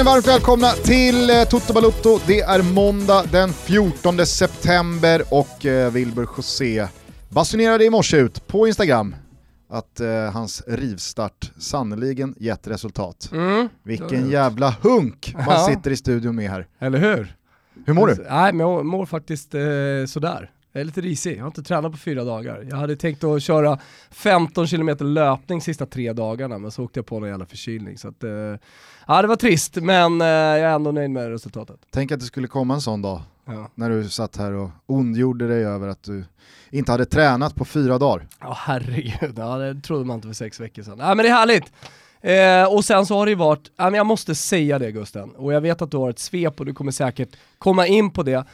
er varmt välkomna till eh, Toto Balutto. Det är måndag den 14 september och eh, Wilbur José basunerade i morse ut på Instagram att eh, hans rivstart sannoliken gett resultat. Mm. Vilken jävla hunk man Ja. sitter i studion med här. Eller hur? Hur mår du? Nej men jag mår faktiskt eh, sådär. Jag är lite risig, jag har inte tränat på fyra dagar. Jag hade tänkt att köra 15 km löpning sista tre dagarna men så åkte jag på någon jävla förkylning. Så att, eh, ja det var trist men eh, jag är ändå nöjd med resultatet. Tänk att det skulle komma en sån dag Ja, när du satt här och ondgjorde dig över att du inte hade tränat på fyra dagar. Ja, herregud, ja, det trodde man inte för sex veckor sedan. Nej men det är härligt! Eh, och sen så har det ju varit, ja, men jag måste säga det Gusten, och jag vet att du har ett svep och du kommer säkert komma in på det.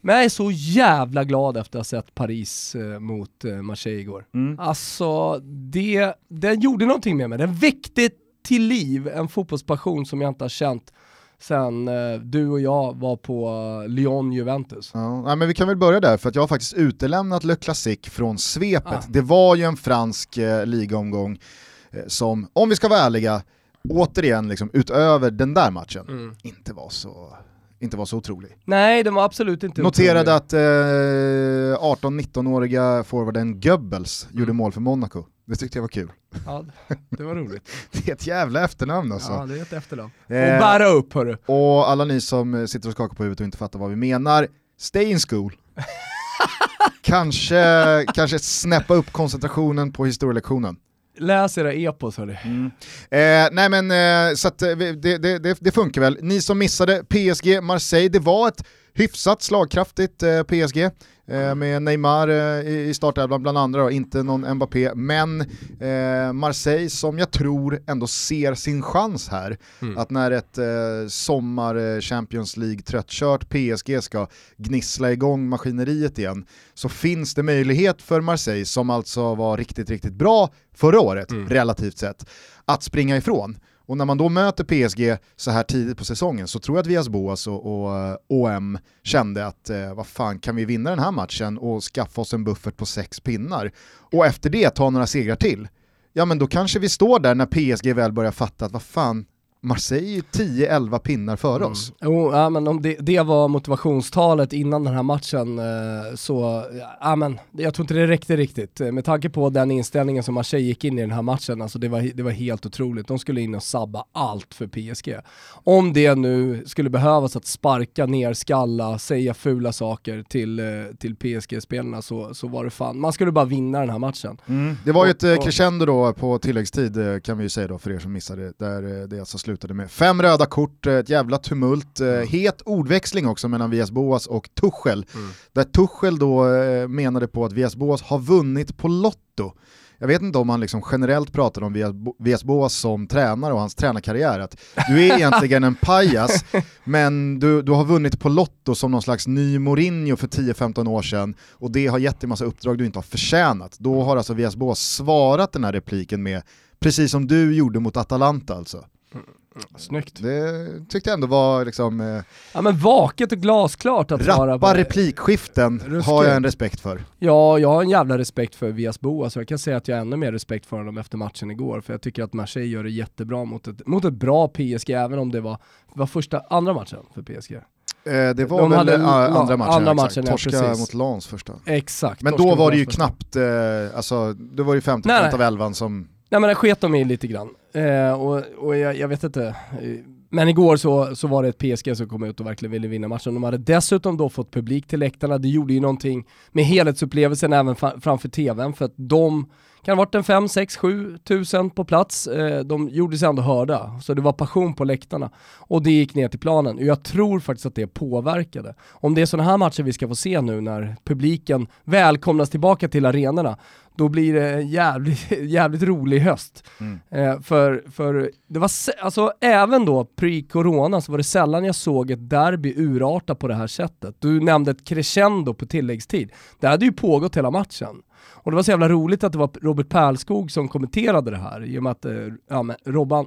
Men jag är så jävla glad efter att ha sett Paris eh, mot eh, Marseille igår. Mm. Alltså, det, den gjorde någonting med mig. Den väckte till liv en fotbollspassion som jag inte har känt sen eh, du och jag var på eh, Lyon-Juventus. Ja, nej, men vi kan väl börja där, för att jag har faktiskt utelämnat Le Classique från svepet. Ah. Det var ju en fransk eh, ligaomgång eh, som, om vi ska vara ärliga, återigen liksom, utöver den där matchen, Mm. inte, var så, inte var så otrolig. Nej, den var absolut inte Noterade otrolig. att eh, 18-19-åriga forwarden Goebbels gjorde Mm. mål för Monaco. Det tyckte jag var kul. Ja, det var roligt. Det är ett jävla efternamn alltså. Ja, det är ett efternamn. Och Eh, bära upp hörru. och alla ni som sitter och skakar på huvudet och inte fattar vad vi menar, stay in school. kanske, kanske snäppa upp koncentrationen på historielektionen. Läs era epos hörru. Mm. Eh, nej men eh, så att, eh, det, det, det, det funkar väl. Ni som missade PSG Marseille, det var ett hyfsat slagkraftigt eh, PSG eh, med Neymar eh, i startelvan bland andra, då, inte någon Mbappé, men Marseille som jag tror ändå ser sin chans här. Mm. Att när ett sommar Champions League tröttkört PSG ska gnissla igång maskineriet igen så finns det möjlighet för Marseille, som alltså var riktigt, riktigt bra förra året, Mm. relativt sett, att springa ifrån. Och när man då möter PSG så här tidigt på säsongen så tror jag att Vias Boas och, och eh, OM kände att eh, vad fan kan vi vinna den här matchen och skaffa oss en buffert på sex pinnar och efter det ta några segrar till. Ja men då kanske vi står där när PSG väl börjar fatta att vad fan, Marseille är ju 10-11 pinnar före oss. Jo, ja, men om det, det var motivationstalet innan den här matchen eh, så, ja, men, jag tror inte det räckte riktigt. Eh, Med tanke på den inställningen som Marseille gick in i den här matchen, alltså det, var, det var helt otroligt. De skulle in och sabba allt för PSG. Om det nu skulle behövas att sparka ner, skalla, säga fula saker till, eh, till PSG-spelarna så, så var det fan, man skulle bara vinna den här matchen. Det var ju ett och- crescendo då på tilläggstid kan vi ju säga då för er som missade, där det alltså slutade med fem röda kort, eh, ett jävla tumult, eh, het ordväxling också mellan Vias Boas och Tuchel. Mm. Där Tuchel då eh, menade på att Vias Boas har vunnit på Lotto. Jag vet inte om han liksom generellt pratar om Vias Bo- Vias Boas som tränare och hans tränarkarriär, att du är egentligen en pajas, men du, du har vunnit på Lotto som någon slags ny Mourinho för 10-15 år sedan och det har gett dig massa uppdrag du inte har förtjänat. Då har alltså Vias Boas svarat den här repliken med, precis som du gjorde mot Atalanta alltså. Snyggt. Det tyckte jag ändå var liksom, eh, Ja men vaket och glasklart att svara rappa replikskiften Ruskigt. har jag en respekt för. Ja, jag har en jävla respekt för Vias så jag kan säga att jag har ännu mer respekt för honom efter matchen igår för jag tycker att Marseille gör det jättebra mot ett, mot ett bra PSG även om det var, var första, andra matchen för PSG. Eh, det var De väl hade eh, andra matchen, andra matchen, ja, Torska precis. mot Lans första. Exakt. Men då var det ju Arsenal. knappt, eh, alltså, då var det ju 50% Nej, nej. av elvan som... Nej men det sket de i lite grann. Eh, och och jag, jag vet inte. Men igår så, så var det ett PSG som kom ut och verkligen ville vinna matchen. De hade dessutom då fått publik till läktarna. Det gjorde ju någonting med helhetsupplevelsen även framför tvn för att de kan ha varit en 5, 6, 7 tusen på plats. Eh, de gjorde sig ändå hörda. Så det var passion på läktarna. Och det gick ner till planen. Och jag tror faktiskt att det påverkade. Om det är sådana här matcher vi ska få se nu när publiken välkomnas tillbaka till arenorna, då blir det en jävligt, jävligt rolig höst. Mm. Eh, för, för det var, alltså även då pre-corona så var det sällan jag såg ett derby urarta på det här sättet. Du nämnde ett crescendo på tilläggstid. Det hade ju pågått hela matchen. Och det var så jävla roligt att det var Robert Pärlskog som kommenterade det här i och med att eh, ja, men Robban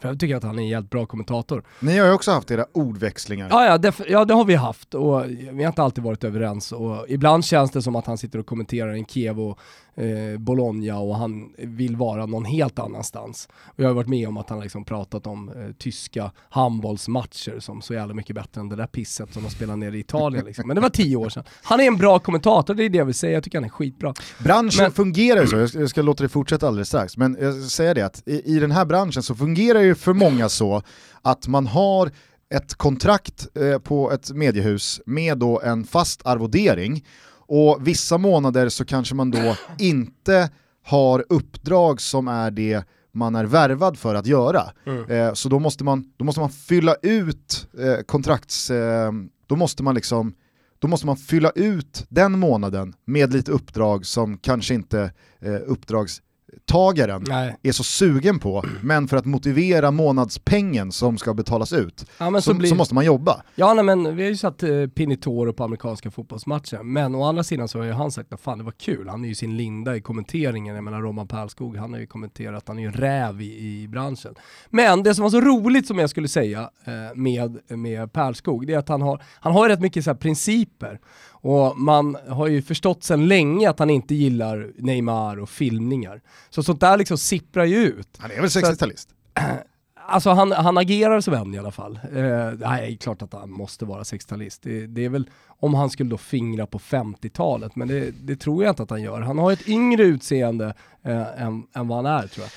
För jag tycker att han är en jävligt bra kommentator. Ni har ju också haft era ordväxlingar. Ja, ja, det, ja, det har vi haft och vi har inte alltid varit överens. Och ibland känns det som att han sitter och kommenterar en Kiev och eh, Bologna och han vill vara någon helt annanstans. Och jag har varit med om att han liksom pratat om eh, tyska handbollsmatcher som så jävla mycket bättre än det där pisset som de spelar nere i Italien. Liksom. Men det var tio år sedan. Han är en bra kommentator, det är det jag vill säga. Jag tycker han är skitbra. Branschen Men- fungerar ju så, jag ska, jag ska låta det fortsätta alldeles strax, men jag ska säga det att i, i den här branschen så fungerar ju för många så att man har ett kontrakt eh, på ett mediehus med då en fast arvodering och vissa månader så kanske man då inte har uppdrag som är det man är värvad för att göra. Eh, så då måste, man, då måste man fylla ut eh, kontrakts... Eh, då måste man liksom då måste man fylla ut den månaden med lite uppdrag som kanske inte eh, uppdragstagaren Nej. är så sugen på, men för att motivera månadspengen som ska betalas ut Ja, så, så blir- så måste man jobba. Ja nej, men vi har ju satt eh, Pinitoro på amerikanska fotbollsmatcher, men å andra sidan så har ju han sagt att fan det var kul, han är ju sin linda i kommenteringen, jag menar Roman Pärlskog, han har ju kommenterat, han är ju räv i, i branschen. Men det som var så roligt som jag skulle säga eh, med, med Pärlskog, det är att han har, han har rätt mycket så principer. Och man har ju förstått sedan länge att han inte gillar Neymar och filmningar. Så sånt där liksom sipprar ju ut. Han är väl Så att- 60-talist? Alltså han, han agerar som en i alla fall. Eh, nej, klart att han måste vara 60-talist. Det, det är väl om han skulle då fingra på 50-talet, men det, det tror jag inte att han gör. Han har ett yngre utseende eh, än, än vad han är tror jag.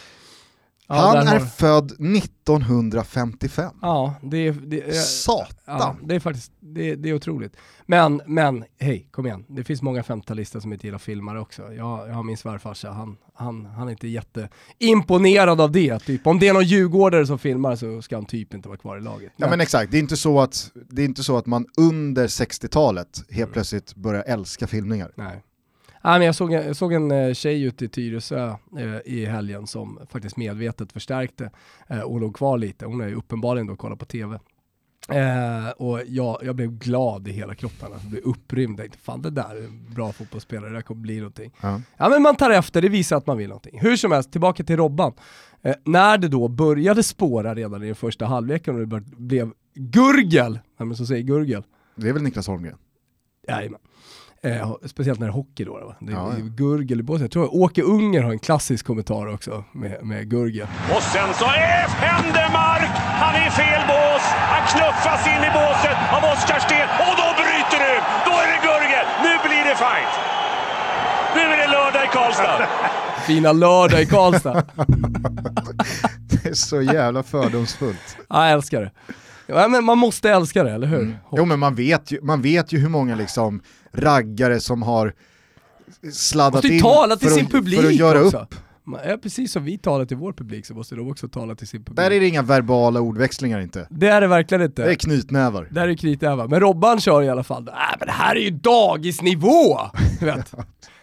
Han är född 1955. Ja, det, är- det, är- Satan! ja, det är faktiskt det, det är otroligt. Men, men hej, kom igen. Det finns många 50-talister som inte gillar filmare också. Jag, jag har min svärfarsa, han, han, han är inte jätteimponerad av det. Typ. Om det är någon djurgårdare som filmar så ska han typ inte vara kvar i laget. Ja men exakt, det är inte så att, det är inte så att man under 60-talet Mm. helt plötsligt börjar älska filmningar. Nej. Nej, men jag, såg en, jag såg en eh, tjej ute i Tyresö eh, i helgen som faktiskt medvetet förstärkte eh, och låg kvar lite. Hon är ju uppenbarligen då kollat på TV. Eh, och jag, jag blev glad i hela kroppen, alltså, blev upprymd. Jag tänkte, fan det där är en bra fotbollsspelare, det där kommer bli någonting. Ja. Ja men man tar efter, det visar att man vill någonting. Hur som helst, tillbaka till Robban. Eh, när det då började spåra redan i den första halvleken och det blev gurgel, är det som säger gurgel? Det är väl Niklas Holmgren? Jajamän. Eh, speciellt när det är hockey då. Va? Det är, Ja, ja. det är gurgel i båset. Jag tror Åke Unger har en klassisk kommentar också med, med gurgel. Och sen så är Händemark! Han är i fel bås. Han knuffas in i båset av Oskar Sten. Och då bryter du! Då är det Gurgel! Nu blir det fight! Nu är det lördag i Karlstad. Fina lördag i Karlstad. Det är så jävla fördomsfullt. ja, jag älskar det. Ja, men man måste älska det, eller hur? Mm. Jo men man vet ju, man vet ju hur många liksom raggare som har sladdat in tala till för, sin att, publik för att göra också. upp. Ja, precis som vi talar till vår publik så måste de också tala till sin publik. Där är det inga verbala ordväxlingar inte. Det är det verkligen inte. Det är knytnävar. Där är knytnävar. Men Robban kör i alla fall. Äh, men det här är ju dagisnivå! Vet.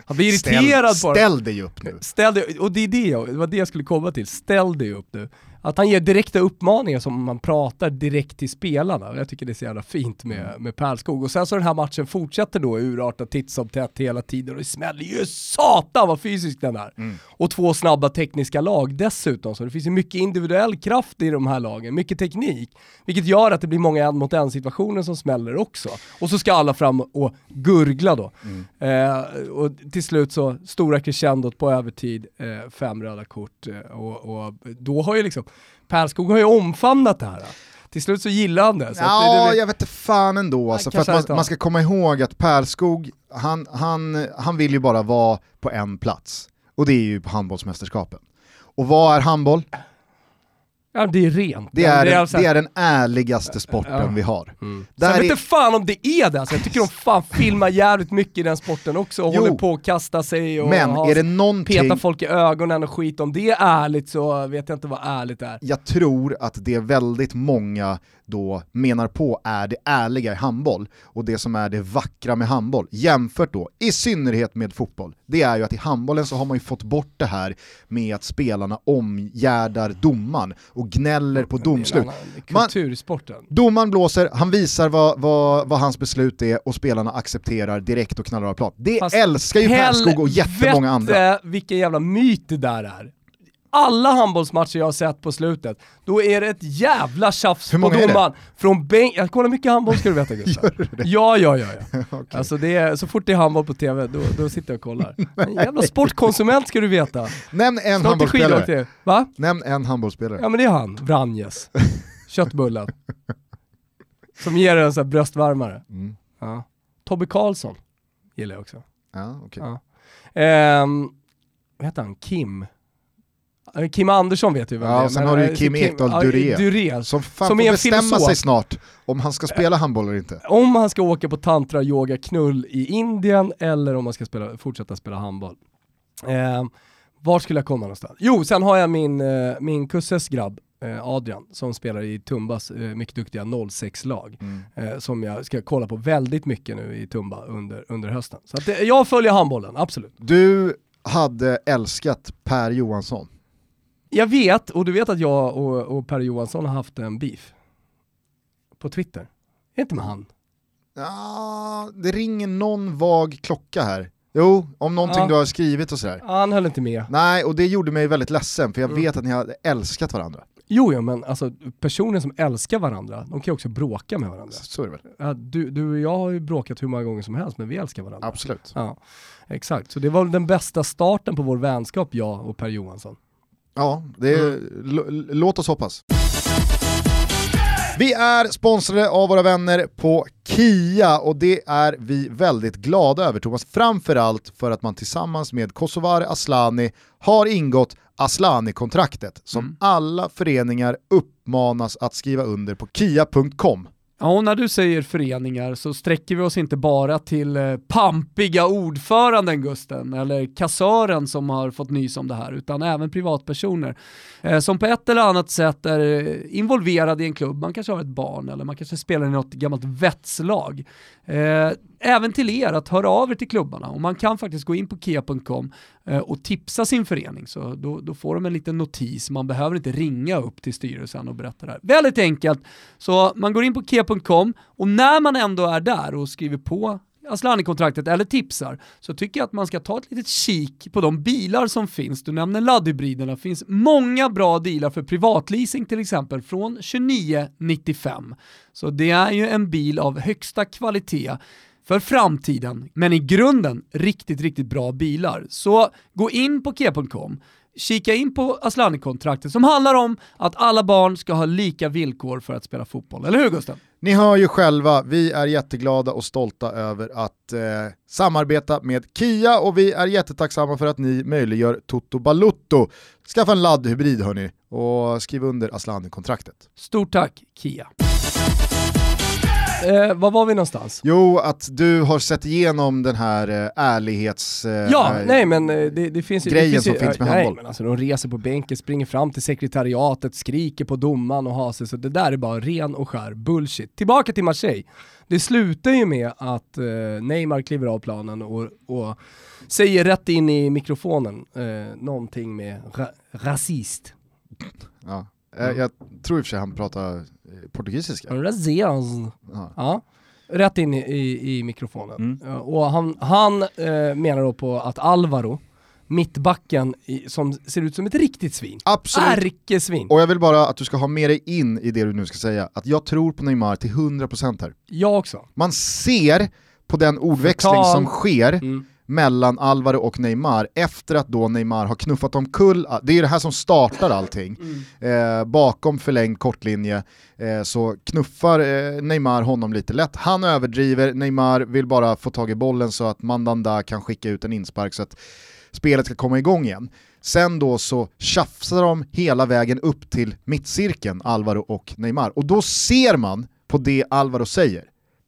Han blir irriterad ställ, på det. ställ dig upp nu. Ställ dig, och det, är det, jag- det var det jag skulle komma till, ställ dig upp nu. Att han ger direkta uppmaningar som man pratar direkt till spelarna. Jag tycker det är så jävla fint med, med Pärlskog. Och sen så den här matchen fortsätter då urarta titt som tätt hela tiden och det smäller ju satan vad fysisk den är. Och två snabba tekniska lag dessutom, så det finns ju mycket individuell kraft i de här lagen, mycket teknik. Vilket gör att det blir många en mot en situationer som smäller också. Och så ska alla fram och gurgla då. Eh, och till slut så, stora crescendot på övertid, eh, fem röda kort. Eh, och, och då har ju liksom, Pärlskog har ju omfamnat det här. Till slut så gillar han det. Ja, det, jag vet inte fan ändå. Alltså, för man, man ska komma ihåg att Pärlskog, han, han, han vill ju bara vara på en plats. Och det är ju handbollsmästerskapen. Och vad är handboll? Ja, det är rent. Det är, den, alltså- det är den ärligaste sporten Ja. vi har. Sen Där vet är- inte fan om det är det, alltså, jag tycker de fan filmar jävligt mycket i den sporten också och Jo. håller på att kasta sig och Men är det någonting, peta folk i ögonen och skit. Om det är ärligt så vet jag inte vad ärligt är. jag tror att det väldigt många då menar på är det ärliga i handboll och det som är det vackra med handboll, jämfört då i synnerhet med fotboll, det är ju att i handbollen så har man ju fått bort det här med att spelarna omgärdar domaren och gnäller på domslut. Kultursporten. Domaren blåser, han visar vad, vad, vad hans beslut är och spelarna accepterar direkt och knallar av plan. Det Fast älskar ju Pärlskog och jättemånga andra. Helvete vilken jävla myt det där är. Alla handbollsmatcher jag har sett på slutet, då är det ett jävla tjafs på det? domaren. Från bänk, jag kollar mycket handboll ska du veta Gustav. Ja, ja, ja. ja. Okej. Alltså det är, så fort det är handboll på tv, då, då sitter jag och kollar. En jävla sportkonsument ska du veta. Nämn en Snart handbollsspelare. Va? Nämn en handbollsspelare. Ja men det är han, Vranjes. Köttbullen. Som ger en sån här bröstvärmare. Mm. Ja. Tobbe Karlsson gillar jag också. Ja, okej. Ja. Ehm, vad heter han? Kim? Eh, Kim Andersson vet ju vem Ja, det är. sen men, har du ju eh, Kim Ekdahl Duré. Duré. Som fan Som får bestämma filosof. sig snart om han ska spela handboll eller inte. Om han ska åka på tantra, yoga, knull i Indien eller om han ska spela, fortsätta spela handboll. Eh, var skulle jag komma någonstans? Jo, sen har jag min, eh, min kusses grabb eh, Adrian som spelar i Tumbas eh, mycket duktiga 06-lag. Mm. Eh, som jag ska kolla på väldigt mycket nu i Tumba under, under hösten. Så att, eh, jag följer handbollen, absolut. Du hade älskat Per Johansson. Jag vet, och du vet att jag och, och Per Johansson har haft en beef. På Twitter. Är inte med han? Ja, det ringer någon vag klocka här. Jo, om någonting Ja. du har skrivit och sådär. Han höll inte med. Nej, och det gjorde mig väldigt ledsen för jag Mm. vet att ni hade älskat varandra. Jo, jo, men alltså personer som älskar varandra, de kan ju också bråka med varandra. Så är det väl? Ja, du, du och jag har ju bråkat hur många gånger som helst, men vi älskar varandra. Absolut. Ja, exakt. Så det var den bästa starten på vår vänskap, jag och Per Johansson. Ja, det är, Mm. låt oss hoppas. Vi är sponsrade av våra vänner på Kia och det är vi väldigt glada över Thomas. Framförallt för att man tillsammans med Kosovare Aslani har ingått Aslani-kontraktet som Mm. alla föreningar uppmanas att skriva under på kia.com. Ja, och när du säger föreningar så sträcker vi oss inte bara till eh, pampiga ordföranden Gusten, eller kassören som har fått nys om det här, utan även privatpersoner eh, som på ett eller annat sätt är eh, involverade i en klubb. Man kanske har ett barn eller man kanske spelar i något gammalt vetslag. Eh, även till er att höra av er till klubbarna och man kan faktiskt gå in på kia.com Eh, och tipsa sin förening så då, då får de en liten notis. Man behöver inte ringa upp till styrelsen och berätta det här. Väldigt enkelt. Så man går in på ke.com och när man ändå är där och skriver på Aslani-kontraktet eller tipsar så tycker jag att man ska ta ett litet kik på de bilar som finns. Du nämner laddhybriderna. Det finns många bra dealar för privatleasing till exempel från 2995. Så det är ju en bil av högsta kvalitet för framtiden, men i grunden riktigt, riktigt bra bilar. Så gå in på kia.com, kika in på Aslani-kontraktet som handlar om att alla barn ska ha lika villkor för att spela fotboll. Eller hur Gusten? Ni hör ju själva, vi är jätteglada och stolta över att eh, samarbeta med Kia och vi är jättetacksamma för att ni möjliggör Toto Balutto. Skaffa en laddhybrid hörni och skriv under Aslani-kontraktet. Stort tack, Kia. Eh, var var vi någonstans? Jo, att du har sett igenom den här eh, ärlighets... Eh, Ja, eh, nej men eh, det, det finns ju... grejen det finns som ju, finns med nej, handboll. men alltså de reser på bänken, springer fram till sekretariatet, skriker på domaren och har sig, så det där är bara ren och skär bullshit. Tillbaka till Marseille. Det slutar ju med att eh, Neymar kliver av planen och, och säger rätt in i mikrofonen eh, någonting med ra rasist. Ja. Eh, jag tror i och för sig han pratar eh, portugisiska. Rasist. Ja. Ja, rätt in i, i, i mikrofonen. Mm. Ja, Och han, han eh, menar då på att Alvaro, mittbacken i, som ser ut som ett riktigt svin, Absolut. ärkesvin. Och jag vill bara att du ska ha med dig in i det du nu ska säga, att jag tror på Neymar till 100% här. Jag också. Man ser på den ordväxling Förtal. som sker Mm. Mellan Alvaro och Neymar efter att då Neymar har knuffat omkull, det är ju det här som startar allting. Eh, bakom förlängd kortlinje eh, så knuffar eh, Neymar honom lite lätt. Han överdriver, Neymar vill bara få tag i bollen så att Mandanda kan skicka ut en inspark så att spelet ska komma igång igen. Sen då så tjafsar de hela vägen upp till mittcirkeln, Alvaro och Neymar. Och då ser man på det Alvaro säger,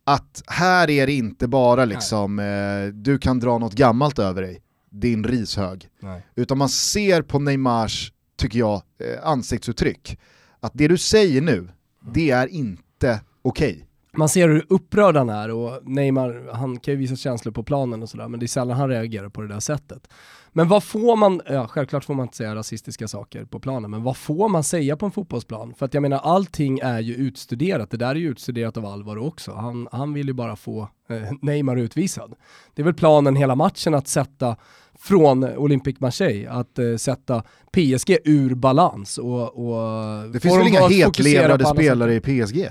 att här är det inte bara liksom, eh, du kan dra något gammalt över dig, din rishög. Nej. Utan man ser på Neymars, tycker jag, eh, ansiktsuttryck, att det du säger nu, det är inte okej. Man ser hur upprörd han är och Neymar, han kan ju visa känslor på planen och sådär, men det är sällan han reagerar på det där sättet. Men vad får man, ja självklart får man inte säga rasistiska saker på planen, men vad får man säga på en fotbollsplan? För att jag menar, allting är ju utstuderat, det där är ju utstuderat av Alvaro också. Han, han vill ju bara få eh, Neymar utvisad. Det är väl planen hela matchen att sätta från Olympique Marseille att eh, sätta PSG ur balans. Och, och det finns väl inga hetlevrade spelare i PSG?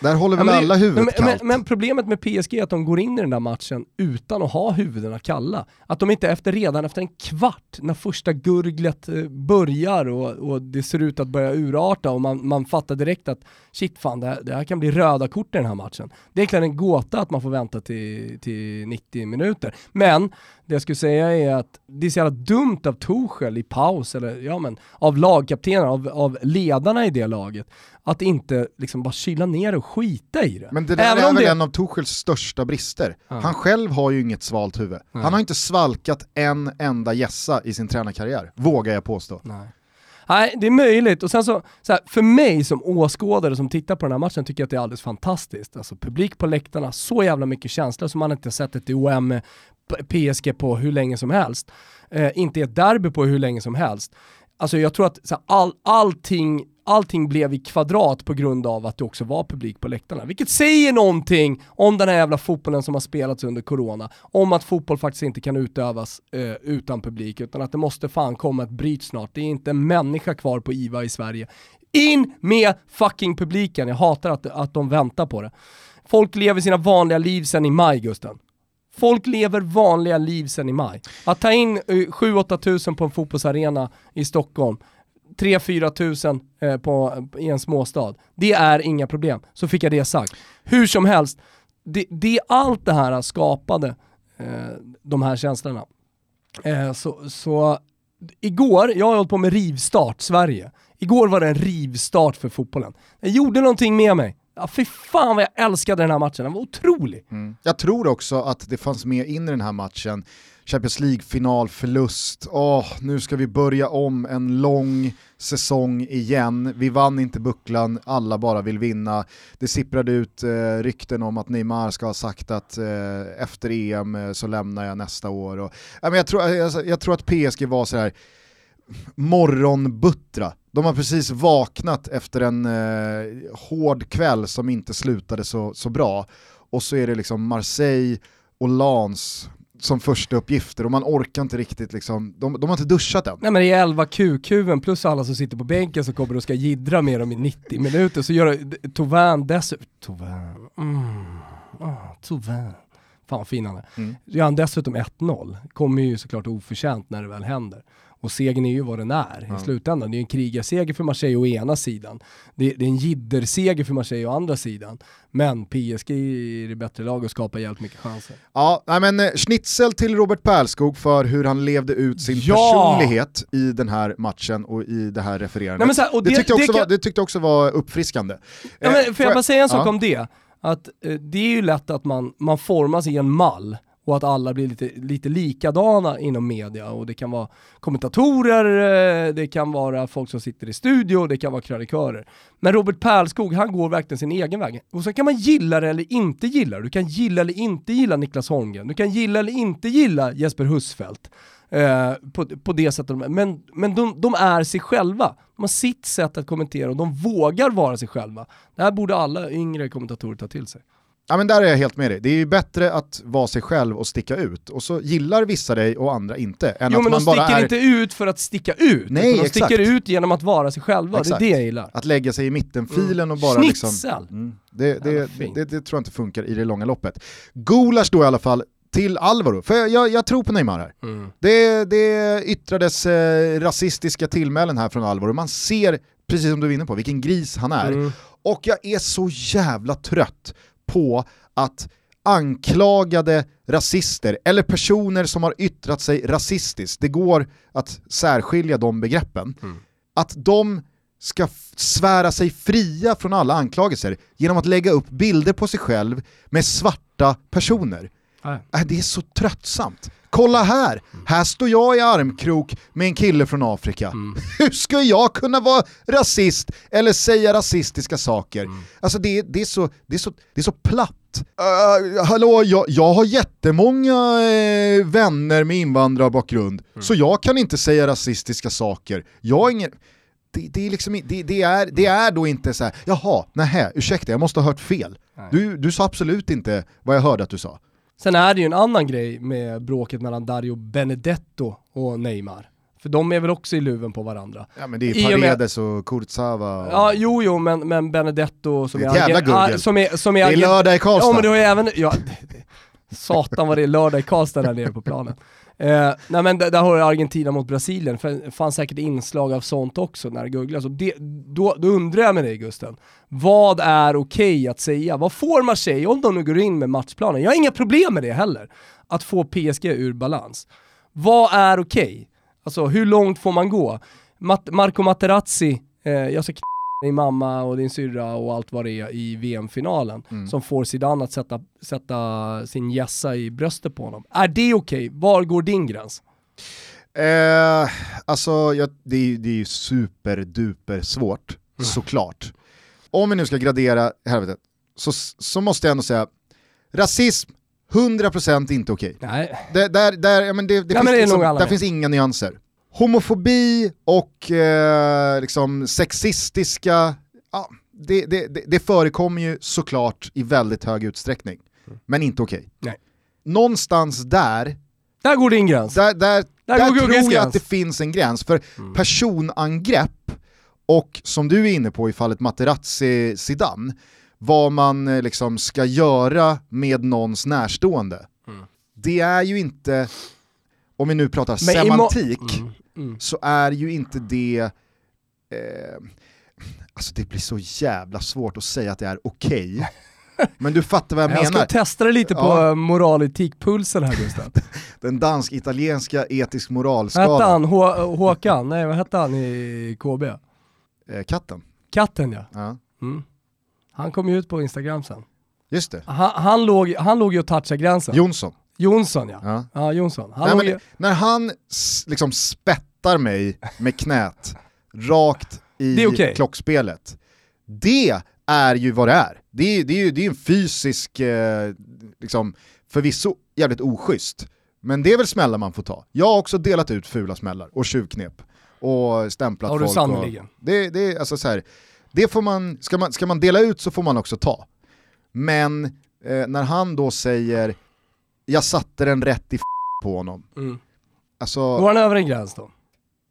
Där håller väl Ja, men alla det- huvudet men, kallt. men, men problemet med PSG är att de går in i den där matchen utan att ha huvudena kalla. Att de inte efter redan efter en kvart, när första gurglet eh, börjar och, och det ser ut att börja urarta och man, man fattar direkt att shit fan, det här, det här kan bli röda kort i den här matchen. Det är egentligen en gåta att man får vänta till, till 90 minuter. Men det jag skulle säga är att det är så jävla dumt av Tuchel i paus, eller ja men av lagkaptenerna, av, av ledarna i det laget, att inte liksom bara kyla ner och skita i det. Men det där Även är väl det- en av Tuchels största brister. Ja. Han själv har ju inget svalt huvud. Nej. Han har inte svalkat en enda gässa i sin tränarkarriär, vågar jag påstå. Nej. Nej, det är möjligt. Och sen så, så här, för mig som åskådare som tittar på den här matchen tycker jag att det är alldeles fantastiskt. Alltså publik på läktarna, så jävla mycket känslor som man inte sett ett OM PSG på hur länge som helst. Eh, inte ett derby på hur länge som helst. Alltså jag tror att så här, all, allting, allting blev i kvadrat på grund av att det också var publik på läktarna. Vilket säger någonting om den här jävla fotbollen som har spelats under corona. Om att fotboll faktiskt inte kan utövas eh, utan publik, utan att det måste fan komma ett bryt snart. Det är inte en människa kvar på IVA i Sverige. In med fucking publiken, jag hatar att, att de väntar på det. Folk lever sina vanliga liv sedan i maj, Gusten. Folk lever vanliga liv sedan i maj. Att ta in eh, 7-8 tusen på en fotbollsarena i Stockholm, 3-4 tusen eh, på, i en småstad, det är inga problem. Så fick jag det sagt. Hur som helst, det, det allt det här skapade eh, de här känslorna. Eh, så, så igår, jag har hållit på med rivstart Sverige. Igår var det en rivstart för fotbollen. Jag gjorde någonting med mig. Ja, fy fan vad jag älskade den här matchen, den var otrolig. Mm. Jag tror också att det fanns med in i den här matchen, Champions League-finalförlust. Oh, nu ska vi börja om en lång säsong igen, vi vann inte bucklan, alla bara vill vinna. Det sipprade ut eh, rykten om att Neymar ska ha sagt att eh, efter EM eh, så lämnar jag nästa år. Och, men jag, tror, jag, jag tror att PSG var så här morgonbuttra. De har precis vaknat efter en eh, hård kväll som inte slutade så, så bra. Och så är det liksom Marseille och Lans som första uppgifter och man orkar inte riktigt liksom, de, de har inte duschat än. Nej men det är 11 QQen plus alla som sitter på bänken som kommer och ska jiddra med dem i 90 minuter, så gör Tovan dessutom, Tovan, mm, ah, Tovan. Fan vad fin han är. Mm. Gör han dessutom 1-0, kommer ju såklart oförtjänt när det väl händer. Och segern är ju vad den är Ja. i slutändan. Det är en krigarseger för Marseille å ena sidan. Det, det är en jidderseger för Marseille å andra sidan. Men PSG är det bättre lag och skapar jävligt mycket chanser. Ja, men eh, schnitzel till Robert Pärlskog för hur han levde ut sin Ja! personlighet i den här matchen och i det här refererandet. Nej, här, det, det- tyckte det kan- var, det tyckte jag också var uppfriskande. Ja, Eh, får jag bara säga en sak ja. om det? Att eh, det är ju lätt att man, man formas i en mall och att alla blir lite, lite likadana inom media och det kan vara kommentatorer, eh, det kan vara folk som sitter i studio, det kan vara krönikörer. Men Robert Pärlskog, han går verkligen sin egen väg. Och så kan man gilla det eller inte gilla det. Du kan gilla eller inte gilla Niklas Holmgren, du kan gilla eller inte gilla Jesper Husfeldt. Eh, på, på det sättet. Men, men de, de är sig själva. De har sitt sätt att kommentera och de vågar vara sig själva. Det här borde alla yngre kommentatorer ta till sig. Ja men där är jag helt med dig. Det är ju bättre att vara sig själv och sticka ut. Och så gillar vissa dig och andra inte. Än Jo att men man de bara sticker är inte ut för att sticka ut, Nej, de exakt. sticker ut genom att vara sig själva. Exakt. Det är det jag gillar. att lägga sig i mittenfilen och bara liksom... Schnitzel! Mm, det, det, fint. det, det tror jag inte funkar i det långa loppet. Gulasch då i alla fall till Alvaro, för jag, jag, jag tror på Neymar här. Mm. Det, det yttrades eh, rasistiska tillmälen här från Alvaro, man ser, precis som du är inne på, vilken gris han är. Mm. Och jag är så jävla trött på att anklagade rasister, eller personer som har yttrat sig rasistiskt, det går att särskilja de begreppen, Mm. att de ska svära sig fria från alla anklagelser genom att lägga upp bilder på sig själv med svarta personer. Nej. Äh, det är så tröttsamt. Kolla här, här står jag i armkrok med en kille från Afrika. Hur ska jag kunna vara rasist eller säga rasistiska saker? Alltså det, det, är så, det, är så, det är så platt. Uh, hallå, jag, jag har jättemånga eh, vänner med invandrarbakgrund, så jag kan inte säga rasistiska saker. Jag ingen... Det, det, är liksom, det, det, är, det är då inte så här, jaha, nähä, ursäkta jag måste ha hört fel. Du, du sa absolut inte vad jag hörde att du sa. Sen är det ju en annan grej med bråket mellan Dario Benedetto och Neymar. För de är väl också i luven på varandra. Ja men det är I och med- Paredes och Kurtzava. Och... Ja, jo, jo, men, men Benedetto som Det är är... ett jävla Argen- ah, som är, som är det är lördag i Karlstad. Ja men du har ju även, ja, satan vad det är lördag i Karlstad där nere på planen. Eh, nej men där, där har du Argentina mot Brasilien, för det fanns säkert inslag av sånt också när det googlas. Och det, då, då undrar jag med dig Gusten, vad är okej att säga? Vad får Marseille, om de nu går in med matchplanen, jag har inga problem med det heller, att få PSG ur balans. Vad är okej? Alltså hur långt får man gå? Mat- Marco Materazzi, eh, jag ska din mamma och din syrra och allt vad det är i VM-finalen Mm. som får Zidane att sätta, sätta sin gässa i bröstet på honom. Är det okej? Var går din gräns? Eh, alltså, jag, det, är, det är ju superduper svårt, Mm. såklart. Om vi nu ska gradera helvetet, så, så måste jag ändå säga, rasism, 100% inte okej. Nej, Det, där, där, ja, men det, det Ja, finns, men det liksom, där finns inga nyanser. Homofobi och eh, liksom sexistiska, ja, det, det, det, det förekommer ju såklart i väldigt hög utsträckning. Men inte okej. Mm. Nej. Någonstans där, där går din gräns. där, där, Där där tror jag gräns. att det finns en gräns. För Mm. personangrepp och som du är inne på i fallet Materazzi-Zidane, vad man eh, liksom ska göra med någons närstående. Mm. Det är ju inte, om vi nu pratar Men semantik, Mm, mm. så är ju inte det, eh, alltså det blir så jävla svårt att säga att det är okej. Men du fattar vad jag, Jag ska menar. testa det lite på Ja. ja. moral-etik-pulsen här Gustav. Den dansk-italienska etisk Vad hette moralskalan. han? Hå- Håkan? Nej vad hette han i KB? Eh, katten. Katten ja. Ja. Mm. Han kom ju ut på Instagram sen. Just det. Han, han, låg, han låg ju och touchade gränsen. Jonsson. Jonsson ja. Ja. Ja, Jonsson. Han Nej, men, ju... när han liksom spettar mig med knät rakt i Det okej. klockspelet, det är ju vad det är. Det är, det är ju det är en fysisk, eh, liksom, förvisso jävligt oschysst, men det är väl smällar man får ta. Jag har också delat ut fula smällar och tjuvknep och stämplat Har du folk. Och, det, det, är alltså så här, det får man, ska, man, ska man dela ut så får man också ta. Men eh, när han då säger jag satte den rätt i f- på honom. Mm. Alltså, Går han över en gräns då?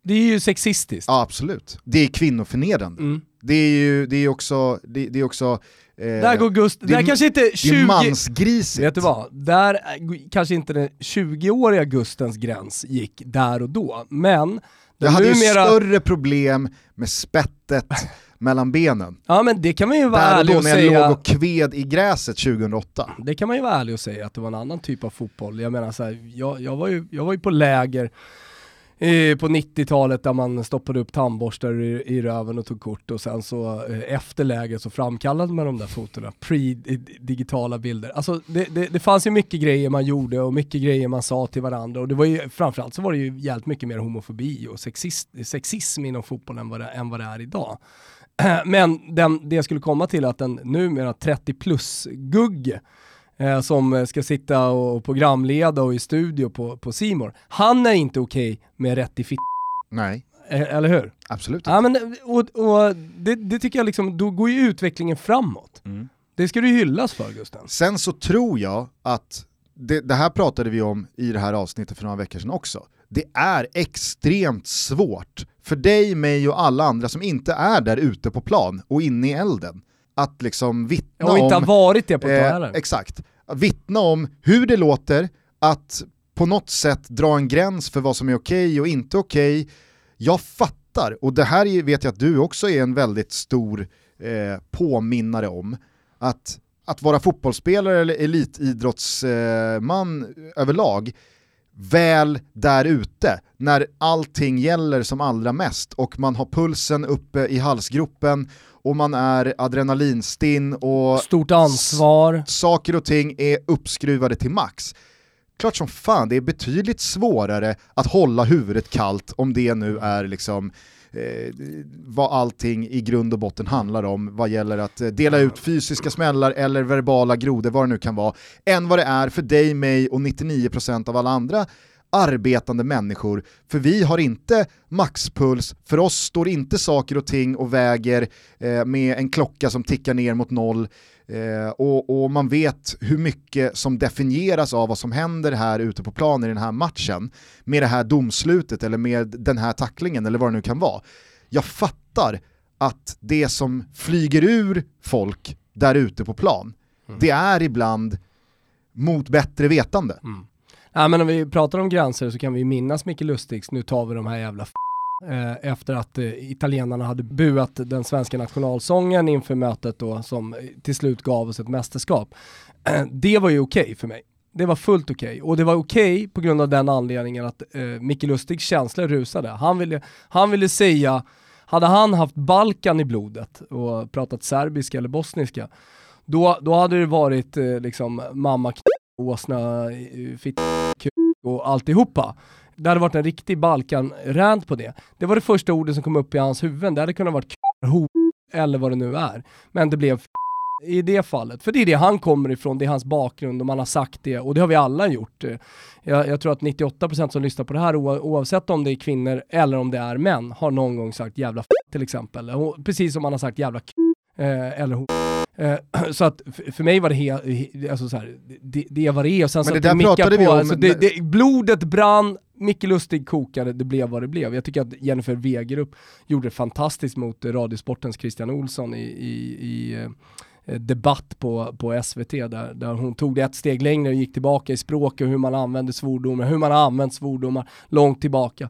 Det är ju sexistiskt. ja absolut. Det är kvinnoförnedrande. Mm. Det är ju det är också, det, det är också eh, Där går Gust... det är- Där kanske inte det är 20... mansgrisigt. Vet du vad? Där är- kanske inte den 20-åriga Gustens gräns gick där och då, men Jag hade ju större problem med spettet mellan benen. Ja men det kan man ju vara Där och ärlig då och när jag säga. låg och kved i gräset 2008. Det kan man ju vara ärlig och säga att det var en annan typ av fotboll. Jag menar så här, jag, jag, var, ju, jag var ju på läger Eh, på 90-talet där man stoppade upp tandborstar i, i röven och tog kort och sen så eh, efter läget så framkallade man de där fotona, pre-digitala bilder. Alltså det, det, det fanns ju mycket grejer man gjorde och mycket grejer man sa till varandra och det var ju framförallt så var det ju jävligt mycket mer homofobi och sexist, sexism inom fotbollen än vad det, än vad det är idag. Men den, det jag skulle komma till är att den numera 30 plus-gugge eh, som ska sitta och programleda och i studio på, på More. han är inte okej med rätt i fitt, Nej, eh, eller hur? absolut Ja, inte. men, och, och det, det tycker jag liksom, då går ju utvecklingen framåt. Mm. Det ska du hyllas för Gusten. Sen så tror jag att, det, det här pratade vi om i det här avsnittet för några veckor sedan också, det är extremt svårt för dig, mig och alla andra som inte är där ute på plan och inne i elden att liksom vittna Jag har inte om... varit det på ett Eh, heller. exakt. Vittna om hur det låter, att på något sätt dra en gräns för vad som är okej och inte okej. Jag fattar, och det här är- vet jag att du också är en väldigt stor eh, påminnare om, att, att vara fotbollsspelare eller elitidrottsman eh, överlag, väl där ute, när allting gäller som allra mest och man har pulsen uppe i halsgropen och man är adrenalinstinn och Stort ansvar. saker och ting är uppskruvade till max. Klart som fan, det är betydligt svårare att hålla huvudet kallt om det nu är liksom eh, vad allting i grund och botten handlar om vad gäller att eh, dela ut fysiska smällar eller verbala grodor, vad det nu kan vara, än vad det är för dig, mig och 99% av alla andra arbetande människor, för vi har inte maxpuls, för oss står inte saker och ting och väger eh, med en klocka som tickar ner mot noll, Eh, och, och, man vet hur mycket som definieras av vad som händer här ute på planen i den här matchen med det här domslutet eller med den här tacklingen eller vad det nu kan vara. Jag fattar att det som flyger ur folk där ute på plan, mm. det är ibland mot bättre vetande. Mm. Ja, men om vi pratar om gränser så kan vi minnas Micke Lustigs, nu tar vi de här jävla eh, efter att eh, italienarna hade buat den svenska nationalsången inför mötet då som eh, till slut gav oss ett mästerskap. Eh, det var ju okej okay för mig. Det var fullt okej okay. och det var okej okay på grund av den anledningen att eh, Micke Lustigs känslor rusade. Han ville, han ville säga, hade han haft Balkan i blodet och pratat serbiska eller bosniska, då, då hade det varit eh, liksom mamma åsna, eh, fitta och alltihopa. Det hade varit en riktig Balkan-rant på det. Det var det första ordet som kom upp i hans huvud. Det hade kunnat varit ho eller vad det nu är. Men det blev i det fallet. För det är det han kommer ifrån, det är hans bakgrund och man har sagt det och det har vi alla gjort. Jag, jag tror att 98% som lyssnar på det här oavsett om det är kvinnor eller om det är män har någon gång sagt jävla f till exempel. Precis som man har sagt jävla k eh, eller ho så att för mig var det helt, alltså så här, det, det vad det. Och sen men det där pratade på, vi om. Alltså det, det, blodet brann, Micke Lustig kokade, det blev vad det blev. Jag tycker att Jennifer Wegerup gjorde det fantastiskt mot Radiosportens Christian Olsson i, i, i eh, debatt på, på SVT där, där hon tog det ett steg längre och gick tillbaka i språk och hur man använder svordomar, hur man har använt svordomar långt tillbaka.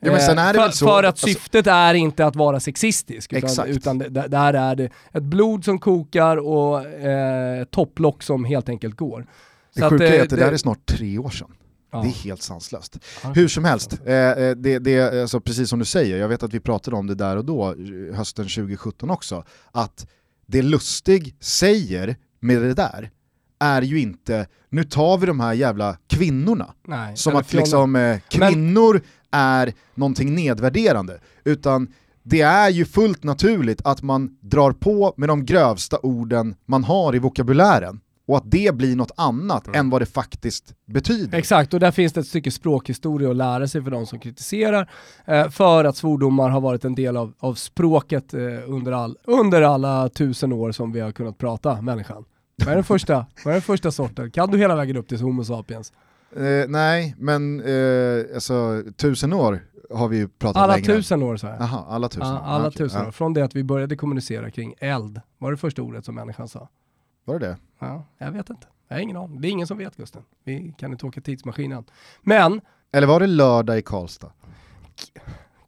Ja, det för, så, för att alltså, syftet är inte att vara sexistisk, utan, exakt. utan det, där är det ett blod som kokar och eh, topplock som helt enkelt går. Det så sjuka att, är att det, det där är snart tre år sedan. Ja. Det är helt sanslöst. Hur som helst, eh, eh, det, det, alltså, precis som du säger, jag vet att vi pratade om det där och då, hösten 2017 också, att det Lustig säger med det där är ju inte, nu tar vi de här jävla kvinnorna. Nej, som att liksom, eh, kvinnor är någonting nedvärderande, utan det är ju fullt naturligt att man drar på med de grövsta orden man har i vokabulären och att det blir något annat mm. än vad det faktiskt betyder. Exakt, och där finns det ett stycke språkhistoria att lära sig för de som kritiserar, eh, för att svordomar har varit en del av, av språket eh, under, all, under alla tusen år som vi har kunnat prata människan. Vad är den första, vad är den första sorten? Kan du hela vägen upp till Homo sapiens? Eh, nej, men eh, alltså tusen år har vi ju pratat alla längre. Tusen år så här. Aha, alla tusen ja, alla okay. tusen år. Från det att vi började kommunicera kring eld, var det första ordet som människan sa. Var det det? Ja, jag vet inte. Jag har ingen aning. Det är ingen som vet Gusten. Vi kan inte åka tidsmaskinen. Men... Eller var det lördag i Karlstad?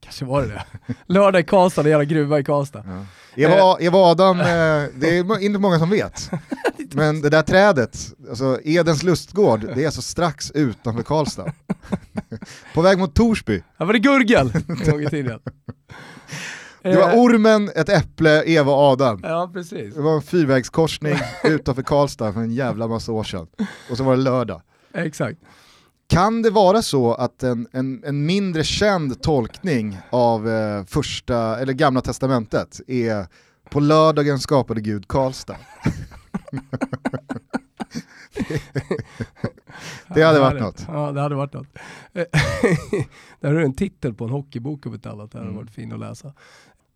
Kanske var det det. Lördag i Karlstad, det är jävla gruva i Karlstad. Ja. Eva, Eva Adam, eh, det är inte många som vet. Men det där trädet, alltså Edens lustgård, det är alltså strax utanför Karlstad. På väg mot Torsby. Här var det Gurgel en gång i tiden. Det var eh. ormen, ett äpple, Eva och Adam. Ja, precis. Det var en fyrvägskorsning utanför Karlstad för en jävla massa år sedan. Och så var det lördag. Exakt. Kan det vara så att en, en, en mindre känd tolkning av eh, första, eller gamla testamentet är på lördagen skapade Gud Karlstad? det hade varit något. Ja, det hade varit något. Där har du en titel på en hockeybok om ett annat, det hade mm. varit fin att läsa.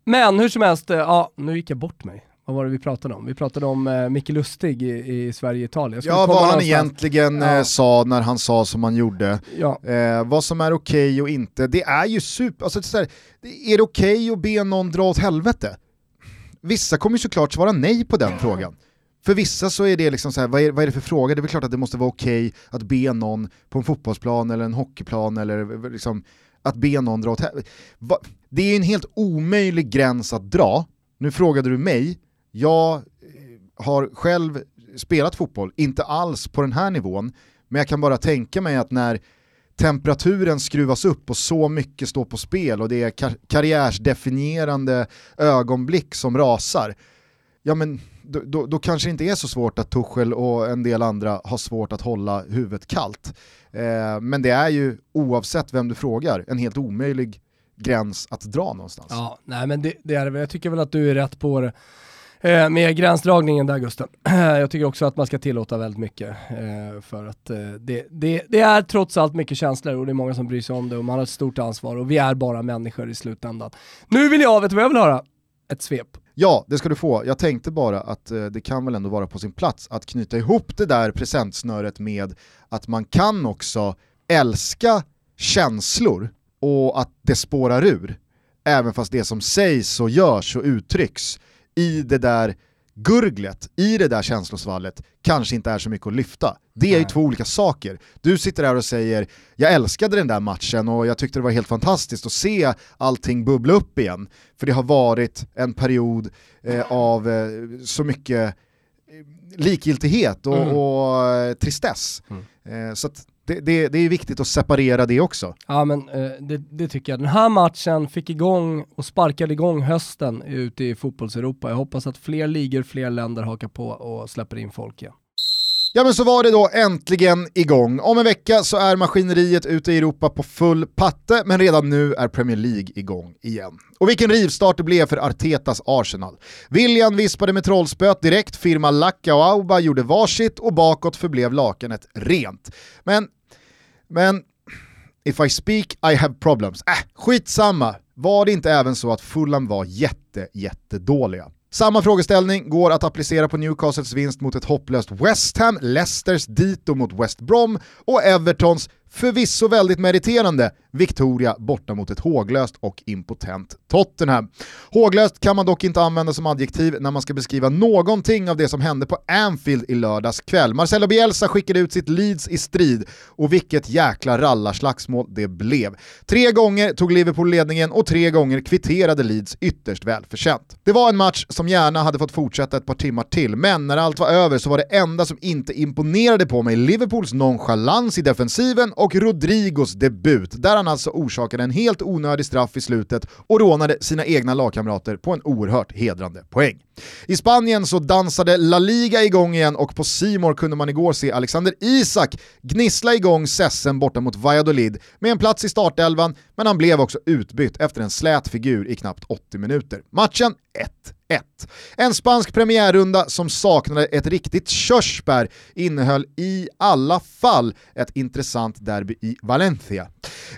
Men hur som helst, eh, ja, nu gick jag bort mig. Vad var det vi pratade om? Vi pratade om eh, Micke Lustig i, i Sverige-Italien. Ja, vad han egentligen ja. eh, sa när han sa som han gjorde. Ja. Eh, vad som är okej okay och inte. Det är ju super... Alltså, det är, är det okej okay att be någon dra åt helvete? Vissa kommer ju såklart svara nej på den frågan. För vissa så är det liksom så här, vad är, vad är det för fråga? Det är väl klart att det måste vara okej okay att be någon på en fotbollsplan eller en hockeyplan eller liksom att be någon dra åt helvete. Det är en helt omöjlig gräns att dra. Nu frågade du mig, jag eh, har själv spelat fotboll, inte alls på den här nivån, men jag kan bara tänka mig att när temperaturen skruvas upp och så mycket står på spel och det är kar karriärsdefinierande ögonblick som rasar, ja men då, då, då, kanske det inte är så svårt att Tuchel och en del andra har svårt att hålla huvudet kallt. Eh, men det är ju, oavsett vem du frågar, en helt omöjlig gräns att dra någonstans. Ja, nej men det, det är det Jag tycker väl att du är rätt på det. Eh, med gränsdragningen där Gusten. jag tycker också att man ska tillåta väldigt mycket. Eh, för att eh, det, det, det, är trots allt mycket känslor och det är många som bryr sig om det och man har ett stort ansvar och vi är bara människor i slutändan. Nu vill jag, vet du vad jag vill höra? Ett svep. Ja, det ska du få. Jag tänkte bara att eh, det kan väl ändå vara på sin plats att knyta ihop det där presentsnöret med att man kan också älska känslor och att det spårar ur. Även fast det som sägs och görs och uttrycks i det där gurglet, i det där känslosvallet, kanske inte är så mycket att lyfta. Det är ju två olika saker. Du sitter där och säger “jag älskade den där matchen och jag tyckte det var helt fantastiskt att se allting bubbla upp igen”. För det har varit en period eh, av eh, så mycket eh, likgiltighet och, mm. och eh, tristess. Mm. Eh, så det, det, det, är viktigt att separera det också. Ja men eh, det, det, tycker jag. Den här matchen fick igång och sparkade igång hösten ute i fotbollseuropa. Jag hoppas att fler ligor, fler länder hakar på och släpper in folk igen. Ja men så var det då äntligen igång. Om en vecka så är maskineriet ute i Europa på full patte, men redan nu är Premier League igång igen. Och vilken rivstart det blev för Artetas Arsenal. William vispade med trollspöt direkt, firma Lacka och Auba gjorde varsitt och bakåt förblev lakanet rent. Men, men, if I speak I have problems. Äh, skitsamma. Var det inte även så att Fulham var jätte, jättedåliga? Samma frågeställning går att applicera på Newcastles vinst mot ett hopplöst West Ham, Leicesters dito mot West Brom och Evertons förvisso väldigt meriterande Victoria borta mot ett håglöst och impotent Tottenham. Håglöst kan man dock inte använda som adjektiv när man ska beskriva någonting av det som hände på Anfield i lördags kväll. Marcelo Bielsa skickade ut sitt Leeds i strid och vilket jäkla rallarslagsmål det blev. Tre gånger tog Liverpool ledningen och tre gånger kvitterade Leeds ytterst välförtjänt. Det var en match som gärna hade fått fortsätta ett par timmar till, men när allt var över så var det enda som inte imponerade på mig Liverpools nonchalans i defensiven och Rodrigos debut, där han alltså orsakade en helt onödig straff i slutet och rånade sina egna lagkamrater på en oerhört hedrande poäng. I Spanien så dansade La Liga igång igen och på Simor kunde man igår se Alexander Isak gnissla igång Sessen borta mot Valladolid med en plats i startelvan, men han blev också utbytt efter en slät figur i knappt 80 minuter. Matchen 1-1. En spansk premiärrunda som saknade ett riktigt körsbär innehöll i alla fall ett intressant derby i Valencia.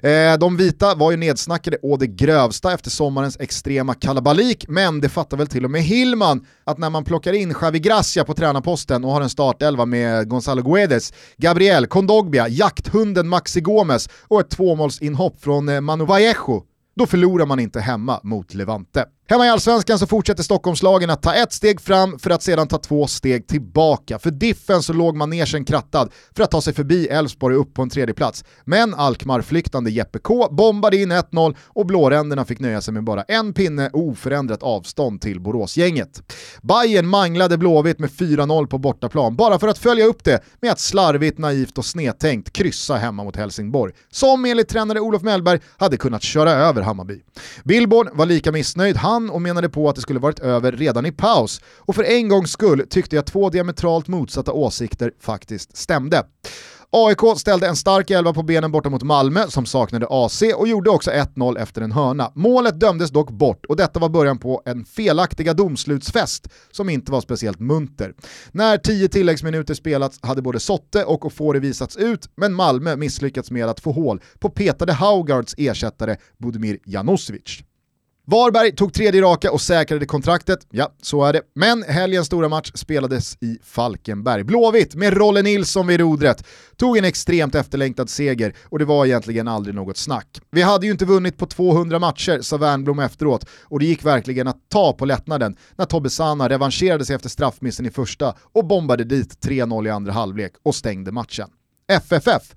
Eh, de vita var ju nedsnackade å det grövsta efter sommarens extrema kalabalik, men det fattar väl till och med Hillman att när man plockar in Xavi Gracia på tränarposten och har en startelva med Gonzalo Guedes, Gabriel, Kondogbia, jakthunden Maxi Gomes och ett tvåmålsinhopp från eh, Manu Vallejo då förlorar man inte hemma mot Levante. Hemma i Allsvenskan så fortsätter Stockholmslagen att ta ett steg fram för att sedan ta två steg tillbaka. För Diffen så låg manegen krattad för att ta sig förbi Elfsborg upp på en tredje plats. Men Alkmaar-flyktande Jeppe K bombade in 1-0 och blåränderna fick nöja sig med bara en pinne och oförändrat avstånd till Boråsgänget. Bayern manglade Blåvitt med 4-0 på bortaplan bara för att följa upp det med att slarvigt, naivt och snedtänkt kryssa hemma mot Helsingborg. Som enligt tränare Olof Mellberg hade kunnat köra över Hammarby. Billborn var lika missnöjd han och menade på att det skulle varit över redan i paus. Och för en gångs skull tyckte jag två diametralt motsatta åsikter faktiskt stämde. AIK ställde en stark elva på benen borta mot Malmö som saknade AC och gjorde också 1-0 efter en hörna. Målet dömdes dock bort och detta var början på en felaktiga domslutsfest som inte var speciellt munter. När tio tilläggsminuter spelats hade både Sotte och Ofori visats ut, men Malmö misslyckats med att få hål på petade Haugards ersättare Budimir Janosevic. Varberg tog tredje raka och säkrade kontraktet, ja så är det. Men helgens stora match spelades i Falkenberg. Blåvitt med Rolle Nilsson vid rodret tog en extremt efterlängtad seger och det var egentligen aldrig något snack. Vi hade ju inte vunnit på 200 matcher, sa Wernbloom efteråt, och det gick verkligen att ta på lättnaden när Tobbe Sana revanscherade sig efter straffmissen i första och bombade dit 3-0 i andra halvlek och stängde matchen. FFF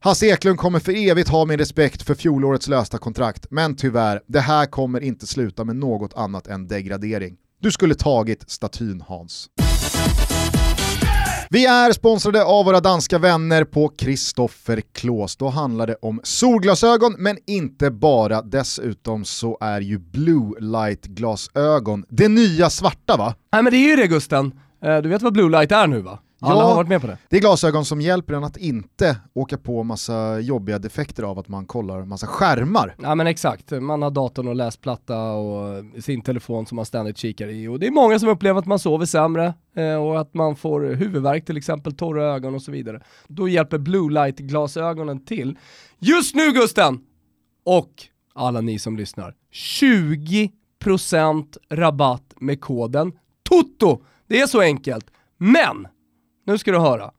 Hasse Eklund kommer för evigt ha min respekt för fjolårets lösta kontrakt, men tyvärr, det här kommer inte sluta med något annat än degradering. Du skulle tagit statyn Hans. Vi är sponsrade av våra danska vänner på Kristoffer Klås. Då handlar det om solglasögon, men inte bara. Dessutom så är ju blue light-glasögon det nya svarta va? Nej men det är ju det Gusten. Eh, du vet vad blue light är nu va? Alla ja, har varit med på det. Det är glasögon som hjälper en att inte åka på massa jobbiga defekter av att man kollar massa skärmar. Ja men exakt, man har datorn och läsplatta och sin telefon som man ständigt kikar i. Och det är många som upplever att man sover sämre eh, och att man får huvudvärk till exempel, torra ögon och så vidare. Då hjälper blue light-glasögonen till. Just nu Gusten! Och alla ni som lyssnar, 20 10% rabatt med koden TOTO. Det är så enkelt. Men, nu ska du höra.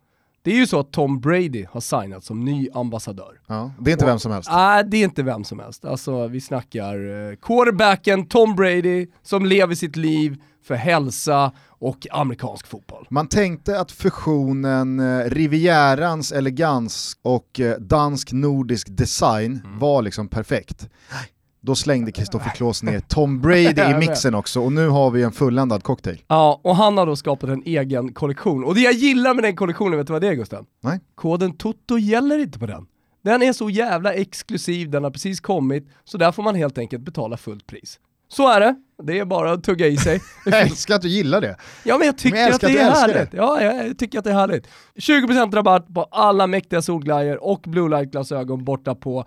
Det är ju så att Tom Brady har signat som ny ambassadör. Ja, det är inte vem som helst. Nej, det är inte vem som helst. Alltså vi snackar eh, quarterbacken Tom Brady som lever sitt liv för hälsa och amerikansk fotboll. Man tänkte att fusionen eh, Rivierans elegans och eh, dansk-nordisk design Mm. var liksom perfekt. Då slängde Kristoffer Klås ner Tom Brady i mixen också och nu har vi en fulländad cocktail. Ja, och han har då skapat en egen kollektion. Och det jag gillar med den kollektionen, vet du vad det är Gusten? Nej. Koden TOTO gäller inte på den. Den är så jävla exklusiv, den har precis kommit, så där får man helt enkelt betala fullt pris. Så är det, det är bara att tugga i sig. Jag älskar att du gillar det. Ja men jag tycker Men jag att det är härligt. Ja, jag tycker att det är härligt. 20% rabatt på alla mäktiga solglajjor och blue light-glasögon borta på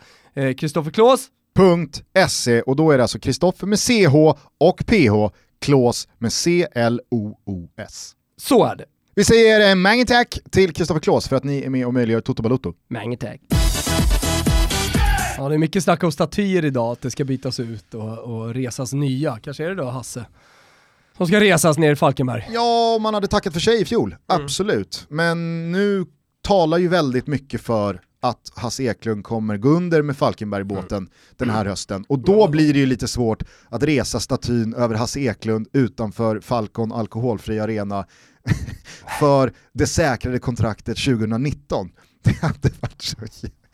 Kristoffer eh, Klås. .se och då är det alltså Kristoffer med CH och PH, Klås med C-L-O-O-S. Så är det. Vi säger eh, mange tack till Kristoffer Klås för att ni är med och möjliggör Toto Balotto. Mange tack. Ja, det är mycket snack om statyer idag, att det ska bytas ut och, och resas nya. Kanske är det då Hasse? Som ska resas ner i Falkenberg. Ja, man hade tackat för sig i fjol, Mm. absolut. Men nu talar ju väldigt mycket för att Hasse Eklund kommer gå under med Falkenbergbåten Mm. den här hösten. Och då blir det ju lite svårt att resa statyn över Hasse Eklund utanför Falcon Alkoholfri Arena för det säkrade kontraktet 2019. Det hade varit så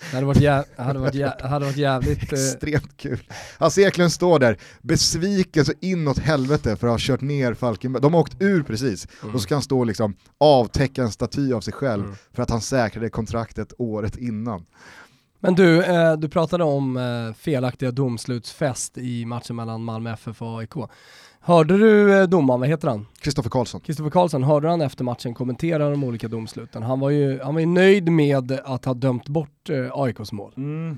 Det hade varit, jä- hade varit, jä- hade varit jävligt... Eh, extremt kul. Hasse Eklund står där, besviken så inåt helvete för att ha kört ner Falkenberg. De har åkt ur precis, och så kan han stå och liksom avtäcka en staty av sig själv för att han säkrade kontraktet året innan. Men du, eh, du pratade om eh, felaktiga domslutsfest i matchen mellan Malmö FF och AIK. Hörde du eh, domaren, vad heter han? Kristoffer Karlsson. Kristoffer Karlsson, hörde han efter matchen kommentera de olika domsluten? Han var ju, han var ju nöjd med att ha dömt bort eh, AIKs mål.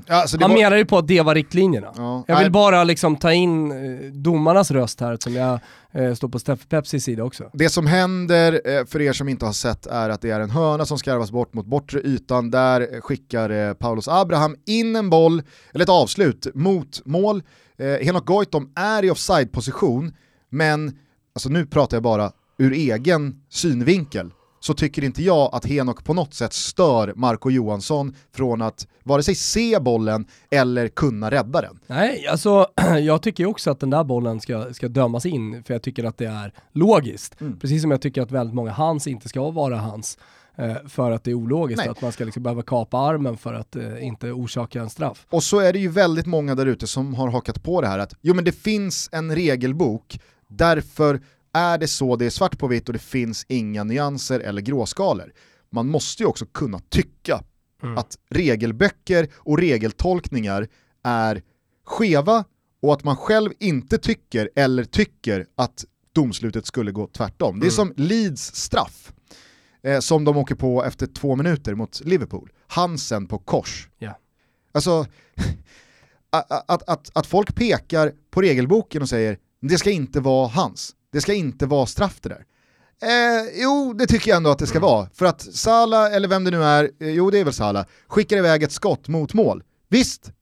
Ja, så det Han var- menar ju på att det var riktlinjerna. Ja, Jag vill nej, bara liksom ta in eh, domarnas röst här eftersom jag eh, står på Steff Pepsis sida också. Det som händer, eh, för er som inte har sett, är att det är en hörna som skarvas bort mot bortre ytan. Där skickar Paulus Abraham in en boll, eller ett avslut, mot mål. Eh, Henok Goitom är i offside-position, men alltså nu pratar jag bara ur egen synvinkel, så tycker inte jag att Henok på något sätt stör Marco Johansson från att vare sig se bollen eller kunna rädda den. Nej, alltså jag tycker också att den där bollen ska, ska dömas in, för jag tycker att det är logiskt. Mm. Precis som jag tycker att väldigt många hans inte ska vara hans, eh, för att det är ologiskt Nej. att man ska liksom behöva kapa armen för att eh, inte orsaka en straff. Och så är det ju väldigt många där ute som har hakat på det här att jo men det finns en regelbok, därför är det så, det är svart på vitt och det finns inga nyanser eller gråskalor. Man måste ju också kunna tycka att regelböcker och regeltolkningar är skeva och att man själv inte tycker eller tycker att domslutet skulle gå tvärtom. Det är som Leeds straff eh, som de åker på efter två minuter mot Liverpool. Hansen på kors. Ja. Alltså, att, att, att, att folk pekar på regelboken och säger det ska inte vara hans, det ska inte vara straff det där. Eh, jo, det tycker jag ändå att det ska vara. För att Sala, eller vem det nu är, eh, jo det är väl Sala, skickar iväg ett skott mot mål. Visst,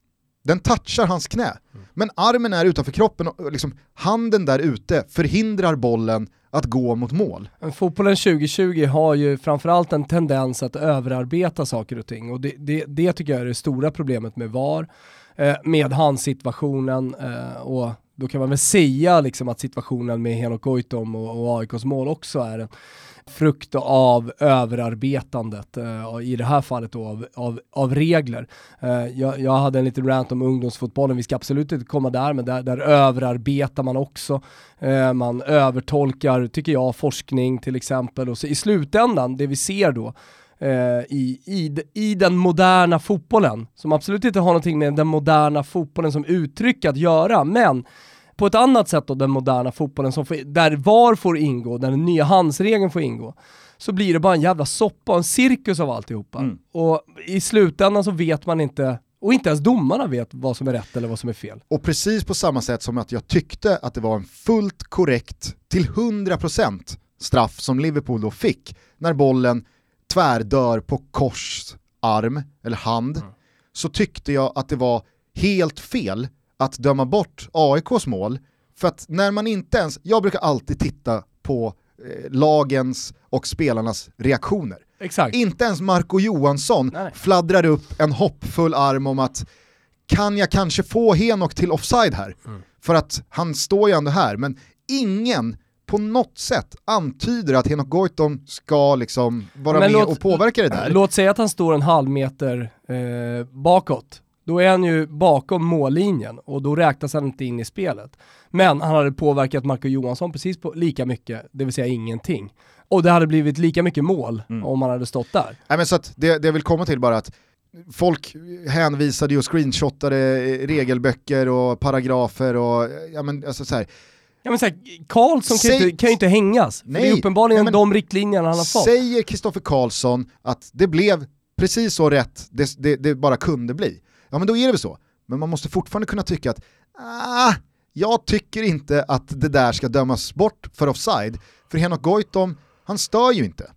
den touchar hans knä. Men armen är utanför kroppen och liksom, handen där ute förhindrar bollen att gå mot mål. Men Fotbollen 2020 har ju framförallt en tendens att överarbeta saker och ting och det, det, det tycker jag är det stora problemet med VAR, eh, med handsituationen eh, och då kan man väl säga liksom att situationen med Henok Goitom och, och AIKs mål också är en frukt av överarbetandet, eh, i det här fallet då av, av, av regler. Eh, jag, jag hade en liten rant om ungdomsfotbollen, vi ska absolut inte komma där, men där, där överarbetar man också. Eh, man övertolkar, tycker jag, forskning till exempel. Och så i slutändan, det vi ser då, eh, i, i, i den moderna fotbollen, som absolut inte har någonting med den moderna fotbollen som uttryck att göra, men på ett annat sätt då den moderna fotbollen, som får, där VAR får ingå, där den nya handsregeln får ingå, så blir det bara en jävla soppa och en cirkus av alltihopa. Mm. Och i slutändan så vet man inte, och inte ens domarna vet vad som är rätt eller vad som är fel. Och precis på samma sätt som att jag tyckte att det var en fullt korrekt, till 100% straff som Liverpool då fick när bollen tvärdör på kors arm, eller hand, så tyckte jag att det var helt fel att döma bort AIKs mål För att när man inte ens, jag brukar alltid titta på eh, lagens och spelarnas reaktioner. Exakt. Inte ens Marco Johansson Nej. fladdrar upp en hoppfull arm om att kan jag kanske få Henok till offside här? Mm. För att han står ju ändå här, men ingen på något sätt antyder att Henok Goitom ska liksom vara Men med låt- och påverka det där. Låt säga att han står en halv meter eh, bakåt. Då är han ju bakom mållinjen och då räknas han inte in i spelet. Men han hade påverkat Marco Johansson precis på lika mycket, det vill säga ingenting. Och det hade blivit lika mycket mål Mm. om han hade stått där. Nej, men så att det, det jag vill komma till bara att folk hänvisade och screenshotade eh, regelböcker och paragrafer och ja men alltså så här. Ja men såhär, Karlsson kan, ju Säg- inte, kan ju inte hängas. För det Nej, är uppenbarligen nej, men- de riktlinjerna han har fått. Säger Kristoffer Karlsson att det blev precis så rätt det, det, det bara kunde bli, ja men då är det väl så. Men man måste fortfarande kunna tycka att ah, jag tycker inte att det där ska dömas bort för offside, för Henok Goitom, han stör ju inte.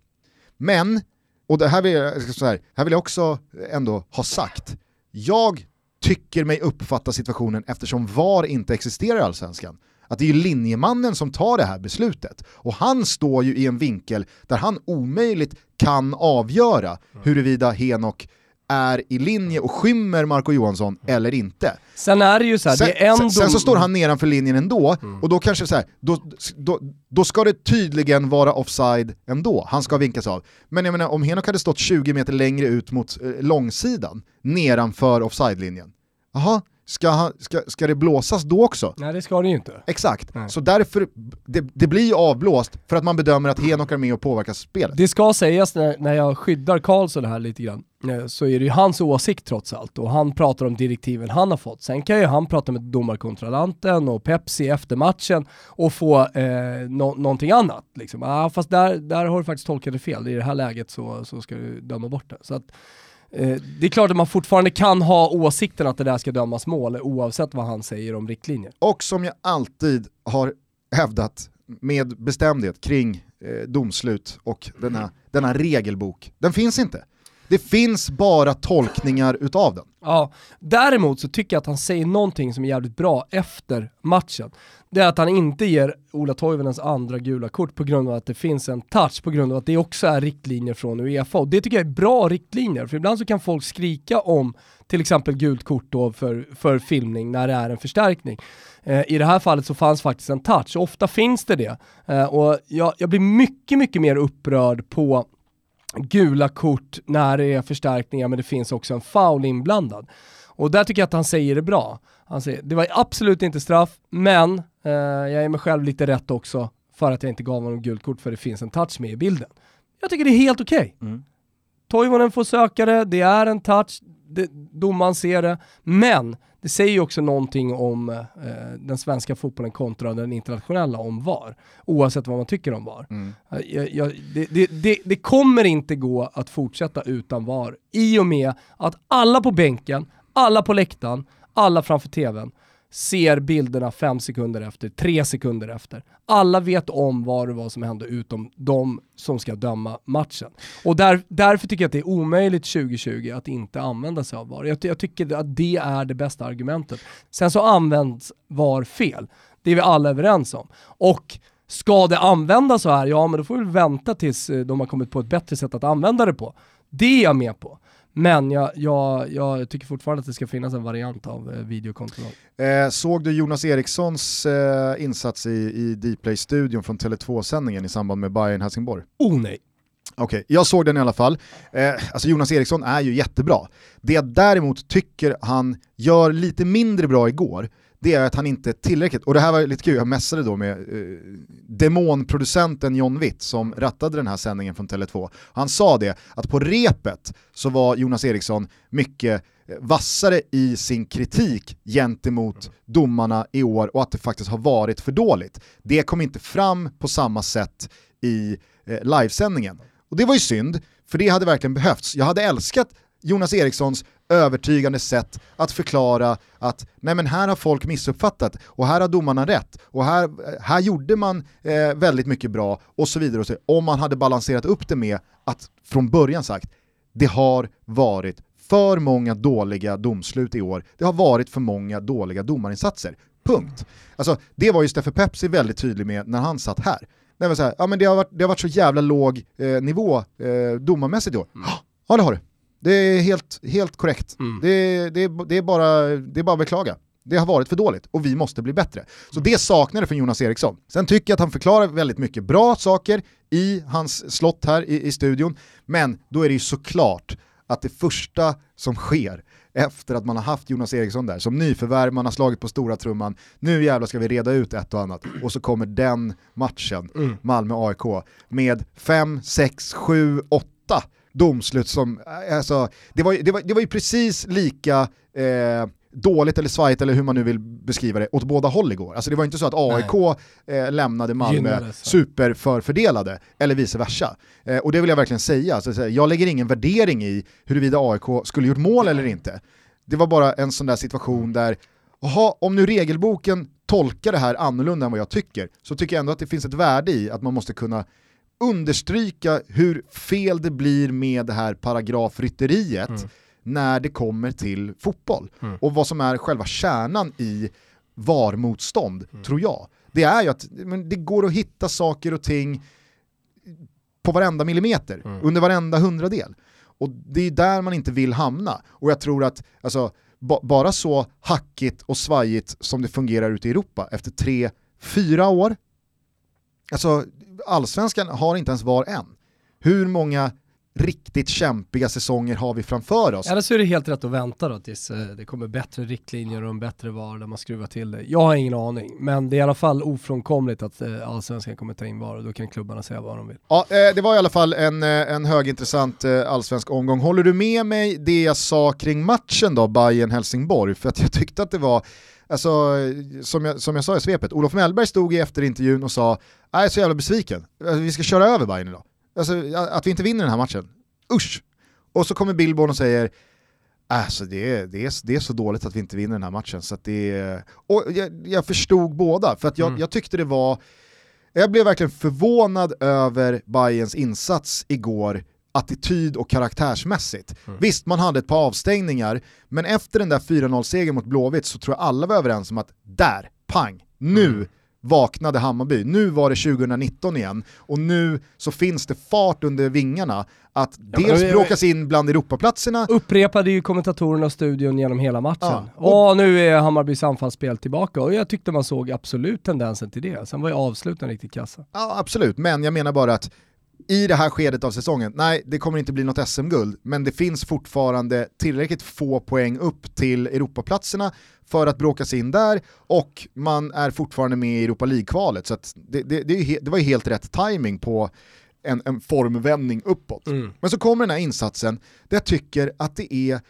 Men, och det här vill, jag, så här, här vill jag också ändå ha sagt, jag tycker mig uppfatta situationen eftersom VAR inte existerar i Allsvenskan. Att det är linjemannen som tar det här beslutet. Och han står ju i en vinkel där han omöjligt kan avgöra huruvida Henok är i linje och skymmer Marco Johansson eller inte. Sen är det ju såhär, Sen, det är en sen, så står han nedanför linjen ändå, och då kanske så här, då, då, då ska det tydligen vara offside ändå, han ska vinkas av. Men jag menar om Henok hade stått 20 meter längre ut mot eh, långsidan, nedanför offside-linjen, jaha, ska, han, ska, ska det blåsas då också? Nej det ska det ju inte. Exakt, Nej. så därför, det, det blir ju avblåst för att man bedömer att Henok är med och påverkar spelet. Det ska sägas när, när jag skyddar Karlsson här lite grann, eh, så är det ju hans åsikt trots allt och han pratar om direktiven han har fått. Sen kan ju han prata med domarkontrollanten och Pepsi efter matchen och få eh, nå- någonting annat. Liksom. Ah, fast där, där har du faktiskt tolkat det fel, i det här läget så, så ska du döma bort det. Så att, det är klart att man fortfarande kan ha åsikten att det där ska dömas mål oavsett vad han säger om riktlinjer. Och som jag alltid har hävdat med bestämdhet kring eh, domslut och denna, denna regelbok, den finns inte. Det finns bara tolkningar utav den. Ja, däremot så tycker jag att han säger någonting som är jävligt bra efter matchen. Det är att han inte ger Ola Toivonens andra gula kort på grund av att det finns en touch, på grund av att det också är riktlinjer från Uefa. Och det tycker jag är bra riktlinjer, för ibland så kan folk skrika om till exempel gult kort då för, för filmning när det är en förstärkning. Eh, I det här fallet så fanns faktiskt en touch, och ofta finns det det. Eh, och jag, jag blir mycket, mycket mer upprörd på gula kort när det är förstärkningar men det finns också en foul inblandad. Och där tycker jag att han säger det bra. Han säger, det var absolut inte straff, men eh, jag är mig själv lite rätt också för att jag inte gav honom gult kort för det finns en touch med i bilden. Jag tycker det är helt okej. Mm. Toivonen får söka det, det är en touch, det, domaren ser det, men det säger ju också någonting om eh, den svenska fotbollen kontra den internationella om VAR. Oavsett vad man tycker om VAR. Mm. Jag, jag, det, det, det, det kommer inte gå att fortsätta utan VAR i och med att alla på bänken, alla på läktaren, alla framför tvn ser bilderna fem sekunder efter, tre sekunder efter. Alla vet om vad det var som hände utom de som ska döma matchen. Och där, därför tycker jag att det är omöjligt 2020 att inte använda sig av VAR. Jag, jag tycker att det är det bästa argumentet. Sen så används VAR fel. Det är vi alla överens om. Och Ska det användas så här, ja men då får vi vänta tills eh, de har kommit på ett bättre sätt att använda det på. Det är jag med på. Men jag, jag, jag tycker fortfarande att det ska finnas en variant av eh, videokontroll. Eh, såg du Jonas Erikssons eh, insats i, i Dplay-studion från Tele2-sändningen i samband med Bayern Helsingborg? Oh nej. Okej, jag såg den i alla fall. Eh, alltså Jonas Eriksson är ju jättebra. Det jag däremot tycker han gör lite mindre bra igår, det är att han inte är tillräckligt, och det här var lite kul, jag mässade då med eh, demonproducenten John Witt som rattade den här sändningen från Tele2. Han sa det, att på repet så var Jonas Eriksson mycket eh, vassare i sin kritik gentemot domarna i år och att det faktiskt har varit för dåligt. Det kom inte fram på samma sätt i eh, livesändningen. Och det var ju synd, för det hade verkligen behövts. Jag hade älskat Jonas Erikssons övertygande sätt att förklara att nej men här har folk missuppfattat och här har domarna rätt och här, här gjorde man eh, väldigt mycket bra och så vidare. Och så, om man hade balanserat upp det med att från början sagt det har varit för många dåliga domslut i år, det har varit för många dåliga domarinsatser. Punkt. Alltså, det var ju Steffe Pepsi väldigt tydlig med när han satt här. Det, var så här, ja, men det, har varit, det har varit så jävla låg eh, nivå eh, domarmässigt i år. Mm. Ja det har det. Det är helt, helt korrekt. Mm. Det, det, det, är bara, det är bara att beklaga. Det har varit för dåligt och vi måste bli bättre. Så det saknade från Jonas Eriksson. Sen tycker jag att han förklarar väldigt mycket bra saker i hans slott här i, i studion, men då är det ju såklart att det första som sker efter att man har haft Jonas Eriksson där, som nyförvärv, man har slagit på stora trumman, nu jävlar ska vi reda ut ett och annat, och så kommer den matchen, Mm. Malmö-AIK, med 5, 6, 7, 8 domslut som, alltså, det var, det var, det var ju precis lika eh, dåligt eller svajigt eller hur man nu vill beskriva det åt båda håll igår. Alltså det var inte så att AIK eh, lämnade Malmö Gynnades. superförfördelade eller vice versa. Eh, och det vill jag verkligen säga, alltså, jag lägger ingen värdering i huruvida AIK skulle gjort mål eller inte. Det var bara en sån där situation där, aha, om nu regelboken tolkar det här annorlunda än vad jag tycker, så tycker jag ändå att det finns ett värde i att man måste kunna understryka hur fel det blir med det här paragrafrytteriet Mm. när det kommer till fotboll. Mm. Och vad som är själva kärnan i VAR-motstånd, Mm. tror jag. Det är ju att men det går att hitta saker och ting på varenda millimeter, Mm. under varenda hundradel. Och det är där man inte vill hamna. Och jag tror att alltså, ba- bara så hackigt och svajigt som det fungerar ute i Europa efter tre, fyra år, alltså allsvenskan har inte ens VAR än. Hur många riktigt kämpiga säsonger har vi framför oss? Eller så är det helt rätt att vänta då tills eh, det kommer bättre riktlinjer och en bättre VAR där man skruvar till det. Jag har ingen aning, men det är i alla fall ofrånkomligt att eh, allsvenskan kommer ta in VAR och då kan klubbarna säga vad de vill. Ja, eh, det var i alla fall en, en högintressant allsvensk omgång. Håller du med mig det jag sa kring matchen då, bayern helsingborg För att jag tyckte att det var, alltså, som, jag, som jag sa i svepet, Olof Mellberg stod i efterintervjun och sa jag är så jävla besviken, Alltså, vi ska köra över Bayern idag. Alltså, att vi inte vinner den här matchen, usch! Och så kommer Billborn och säger Alltså det är, det, är, det är så dåligt att vi inte vinner den här matchen. Så det är, och jag, jag förstod båda, för att jag, Mm. jag tyckte det var jag blev verkligen förvånad över Bayerns insats igår attityd och karaktärsmässigt. Mm. Visst, man hade ett par avstängningar, men efter den där 4-0-segern mot Blåvitt så tror jag alla var överens om att där, pang, nu Mm. vaknade Hammarby. Nu var det 2019 igen och nu så finns det fart under vingarna att men dels jag- bråkas in bland Europaplatserna, Upprepade ju kommentatorerna och studion genom hela matchen. Ja, Åh, och- nu är Hammarbys anfallsspel tillbaka och jag tyckte man såg absolut tendensen till det. Sen var ju avsluten riktigt kassa. Ja, absolut, men jag menar bara att i det här skedet av säsongen, nej det kommer inte bli något SM-guld, men det finns fortfarande tillräckligt få poäng upp till Europaplatserna för att bråka sig in där och man är fortfarande med i Europa League-kvalet. Så det, det, det, det var ju helt rätt timing på en, en formvändning uppåt. Mm. Men så kommer den här insatsen där jag tycker att det är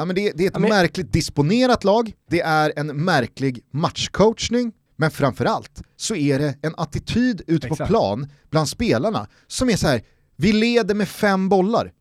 Ja, men det, det är ett Ja, men- märkligt disponerat lag, det är en märklig matchcoachning, men framförallt så är det en attityd ute på Exakt. plan bland spelarna som är så här: vi leder med fem bollar.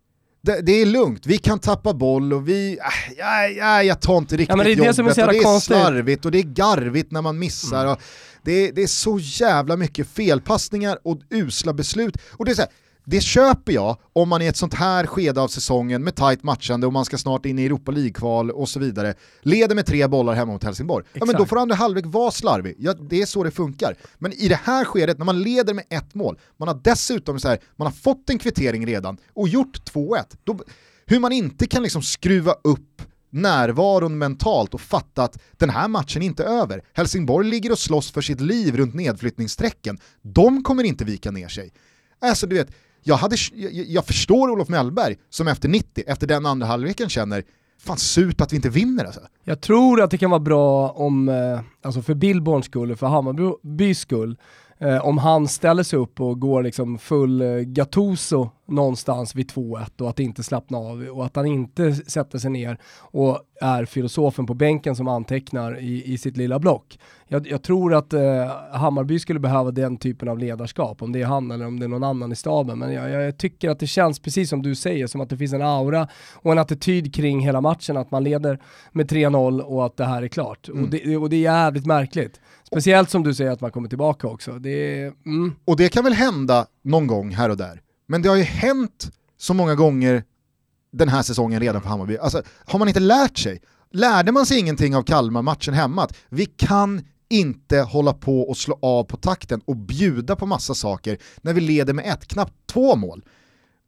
Det, det är lugnt, vi kan tappa boll och vi, äh, ja, ja, jag tar inte riktigt men det är det jobbet som är och det är konstigt. Mm. slarvigt och det är garvigt när man missar. Och det, det är så jävla mycket felpassningar och usla beslut. Och det är så här, det köper jag om man i ett sånt här skede av säsongen med tajt matchande och man ska snart in i Europa League-kval och så vidare, leder med tre bollar hemma mot Helsingborg. Ja men då får andra halvlek vara slarvig, ja, det är så det funkar. Men i det här skedet, när man leder med ett mål, man har dessutom så här, man har fått en kvittering redan och gjort 2-1, då, hur man inte kan liksom skruva upp närvaron mentalt och fatta att den här matchen är inte över. Helsingborg ligger och slåss för sitt liv runt nedflyttningssträcken. De kommer inte vika ner sig. Alltså du vet, jag, hade, jag, jag förstår Olof Mellberg som efter 90, efter den andra halvleken känner fan surt att vi inte vinner alltså. Jag tror att det kan vara bra om, eh, alltså för Billborns skull för Hammarbys skull, eh, om han ställer sig upp och går liksom full eh, Gattuso någonstans vid 2-1 och att inte slappna av och att han inte sätter sig ner och är filosofen på bänken som antecknar i, i sitt lilla block. Jag, jag tror att eh, Hammarby skulle behöva den typen av ledarskap, om det är han eller om det är någon annan i staben. Men jag, jag tycker att det känns, precis som du säger, som att det finns en aura och en attityd kring hela matchen, att man leder med 3-0 och att det här är klart. Mm. Och, det, och det är jävligt märkligt. Speciellt som du säger att man kommer tillbaka också. Det mm, Och det kan väl hända någon gång här och där. Men det har ju hänt så många gånger den här säsongen redan för Hammarby. Alltså, har man inte lärt sig Lärde man sig ingenting av Kalmar-matchen hemma? Att vi kan inte hålla på och slå av på takten och bjuda på massa saker när vi leder med ett, knappt två mål.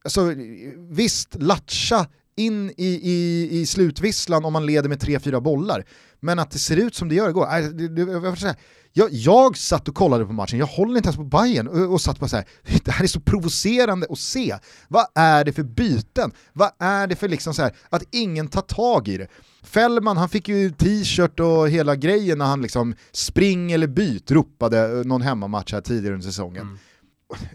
Alltså, visst, latcha in i, i, i slutvisslan om man leder med tre, fyra bollar. Men att det ser ut som det gör igår, jag, jag satt och kollade på matchen, jag håller inte ens på Bayern och, och satt på så här, det här är så provocerande att se. Vad är det för byten? Vad är det för liksom så här, att ingen tar tag i det? Fällman han fick ju t-shirt och hela grejen när han liksom spring eller byt ropade någon hemmamatch här tidigare under säsongen. Mm.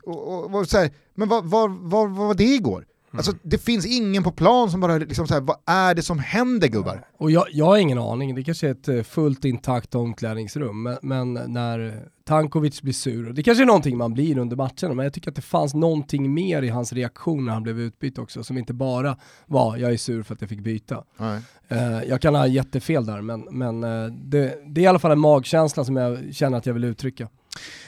Och, och, och, så här, men vad, vad, vad, vad var det igår? Mm. Alltså det finns ingen på plan som bara liksom så vad är det som händer gubbar? Och jag, jag har ingen aning, det kanske är ett eh, fullt intakt omklädningsrum, men, men när Tankovic blir sur, och det kanske är någonting man blir under matchen, men jag tycker att det fanns någonting mer i hans reaktion när han blev utbytt också, som inte bara var jag är sur för att jag fick byta. Nej. Uh, jag kan ha jättefel där, men, men uh, det, det, är i alla fall en magkänsla som jag känner att jag vill uttrycka.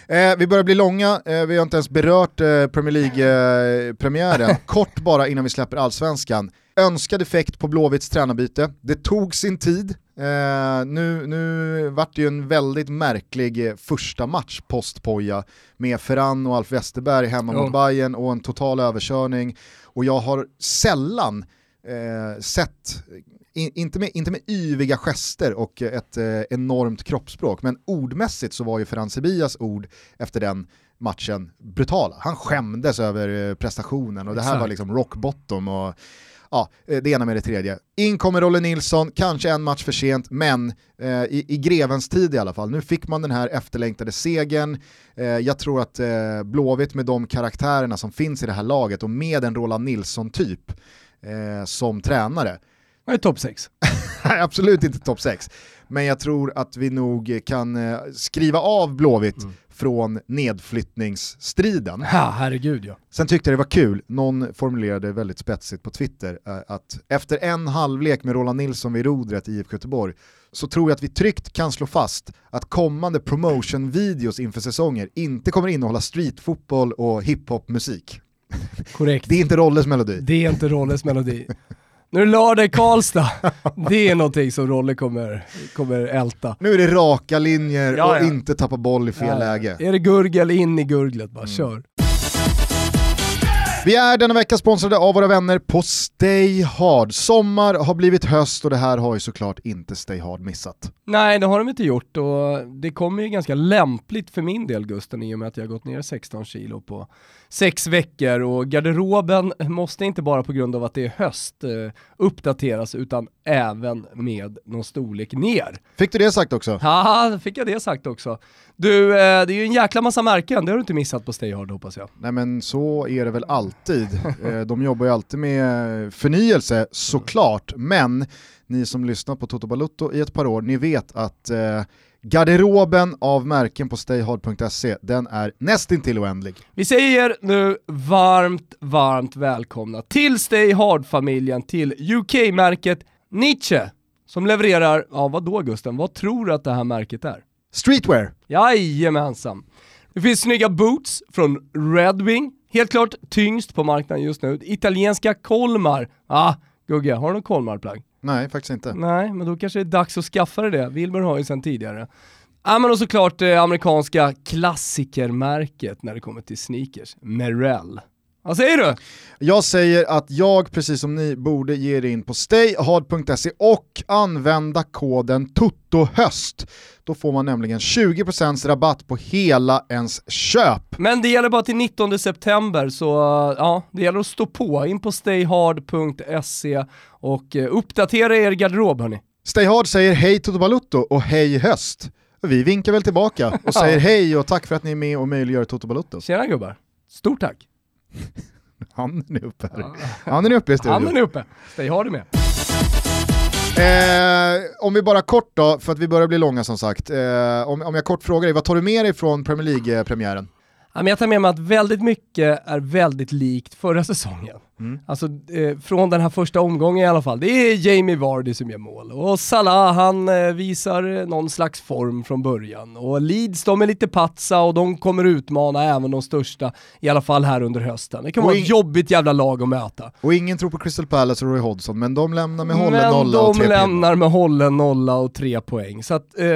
Eh, vi börjar bli långa, eh, vi har inte ens berört eh, Premier League-premiären. Kort bara innan vi släpper allsvenskan. Önskad effekt på Blåvitts tränarbyte. Det tog sin tid. Eh, nu, nu vart det ju en väldigt märklig eh, första match post-Poja med Ferran och Alf Westerberg hemma jo. mot Bayern och en total överkörning. Och jag har sällan eh, sett in, inte, med, inte med yviga gester och ett eh, enormt kroppsspråk, men ordmässigt så var ju Ferran Sebias ord efter den matchen brutala. Han skämdes över eh, prestationen och det här Exakt. var liksom rock bottom och ja, eh, det ena med det tredje. In kommer Rolle Nilsson, kanske en match för sent, men eh, i, i, grevens tid i alla fall. Nu fick man den här efterlängtade segern. Eh, jag tror att eh, Blåvitt med de karaktärerna som finns i det här laget och med en Roland Nilsson-typ eh, som tränare, vad är topp 6? Absolut inte topp 6. Men jag tror att vi nog kan eh, skriva av Blåvitt mm. från nedflyttningsstriden. Ja, herregud ja. Sen tyckte jag det var kul, någon formulerade väldigt spetsigt på Twitter, eh, att efter en halvlek med Roland Nilsson vid rodret i IFK Göteborg så tror jag att vi tryggt kan slå fast att kommande promotion-videos inför säsonger inte kommer innehålla streetfotboll och hiphop-musik. Korrekt. Det är inte Rolles melodi. Det är inte Rolles melodi. Nu är det lördag i Karlstad. Det är någonting som Rolle kommer, kommer älta. Nu är det raka linjer ja, och ja. inte tappa boll i fel ja, läge. Är det gurgel, in i gurglet bara, mm. kör. Vi är denna vecka sponsrade av våra vänner på Stay Hard. Sommar har blivit höst och det här har ju såklart inte Stay Hard missat. Nej, det har de inte gjort och det kommer ju ganska lämpligt för min del Gusten i och med att jag har gått ner 16 kilo på sex veckor och garderoben måste inte bara på grund av att det är höst eh, uppdateras utan även med någon storlek ner. Fick du det sagt också? Ja, fick jag det sagt också. Du, eh, det är ju en jäkla massa märken, det har du inte missat på Stay Hard hoppas jag. Nej men så är det väl alltid. Eh, de jobbar ju alltid med förnyelse såklart, men ni som lyssnat på Toto Balutto i ett par år, ni vet att eh, Garderoben av märken på stayhard.se, den är nästintill oändlig. Vi säger nu varmt, varmt välkomna till Stayhard-familjen, till UK-märket Nietzsche, som levererar, ja vad då Gusten, vad tror du att det här märket är? Streetwear! Jajamensan. Det finns snygga boots från Redwing, helt klart tyngst på marknaden just nu. Italienska Kolmar, ah, Gugge, har du någon Kolmar-plagg? Nej, faktiskt inte. Nej, men då kanske det är dags att skaffa dig det. Wilbur har ju sedan tidigare. Ja men och såklart det amerikanska klassikermärket när det kommer till sneakers, Merrell. Vad säger du? Jag säger att jag, precis som ni, borde ge er in på stayhard.se och använda koden TOTOHÖST. Då får man nämligen 20% rabatt på hela ens köp. Men det gäller bara till 19 september, så ja, det gäller att stå på. In på stayhard.se och eh, uppdatera er garderob hörni. Stayhard säger hej Toto Balutto och hej höst. Vi vinkar väl tillbaka och säger hej och tack för att ni är med och möjliggör Toto Balutto. Tjena gubbar, stort tack. Handen är uppe här. Handen är uppe i studion. Handen är uppe. Stay hard med. Eh, om vi bara kort då, för att vi börjar bli långa som sagt. Eh, om, om jag kort frågar dig, vad tar du med dig från Premier League-premiären? jag tar med mig att väldigt mycket är väldigt likt förra säsongen. Mm. Alltså eh, från den här första omgången i alla fall. Det är Jamie Vardy som gör mål och Salah han eh, visar någon slags form från början. Och Leeds de är lite patsa och de kommer utmana även de största, i alla fall här under hösten. Det kan vara ett jobbigt jävla lag att möta. Och ingen tror på Crystal Palace och Roy Hodgson, men de lämnar med hållen nolla och tre de lämnar med hållen nolla och tre poäng. Så att eh,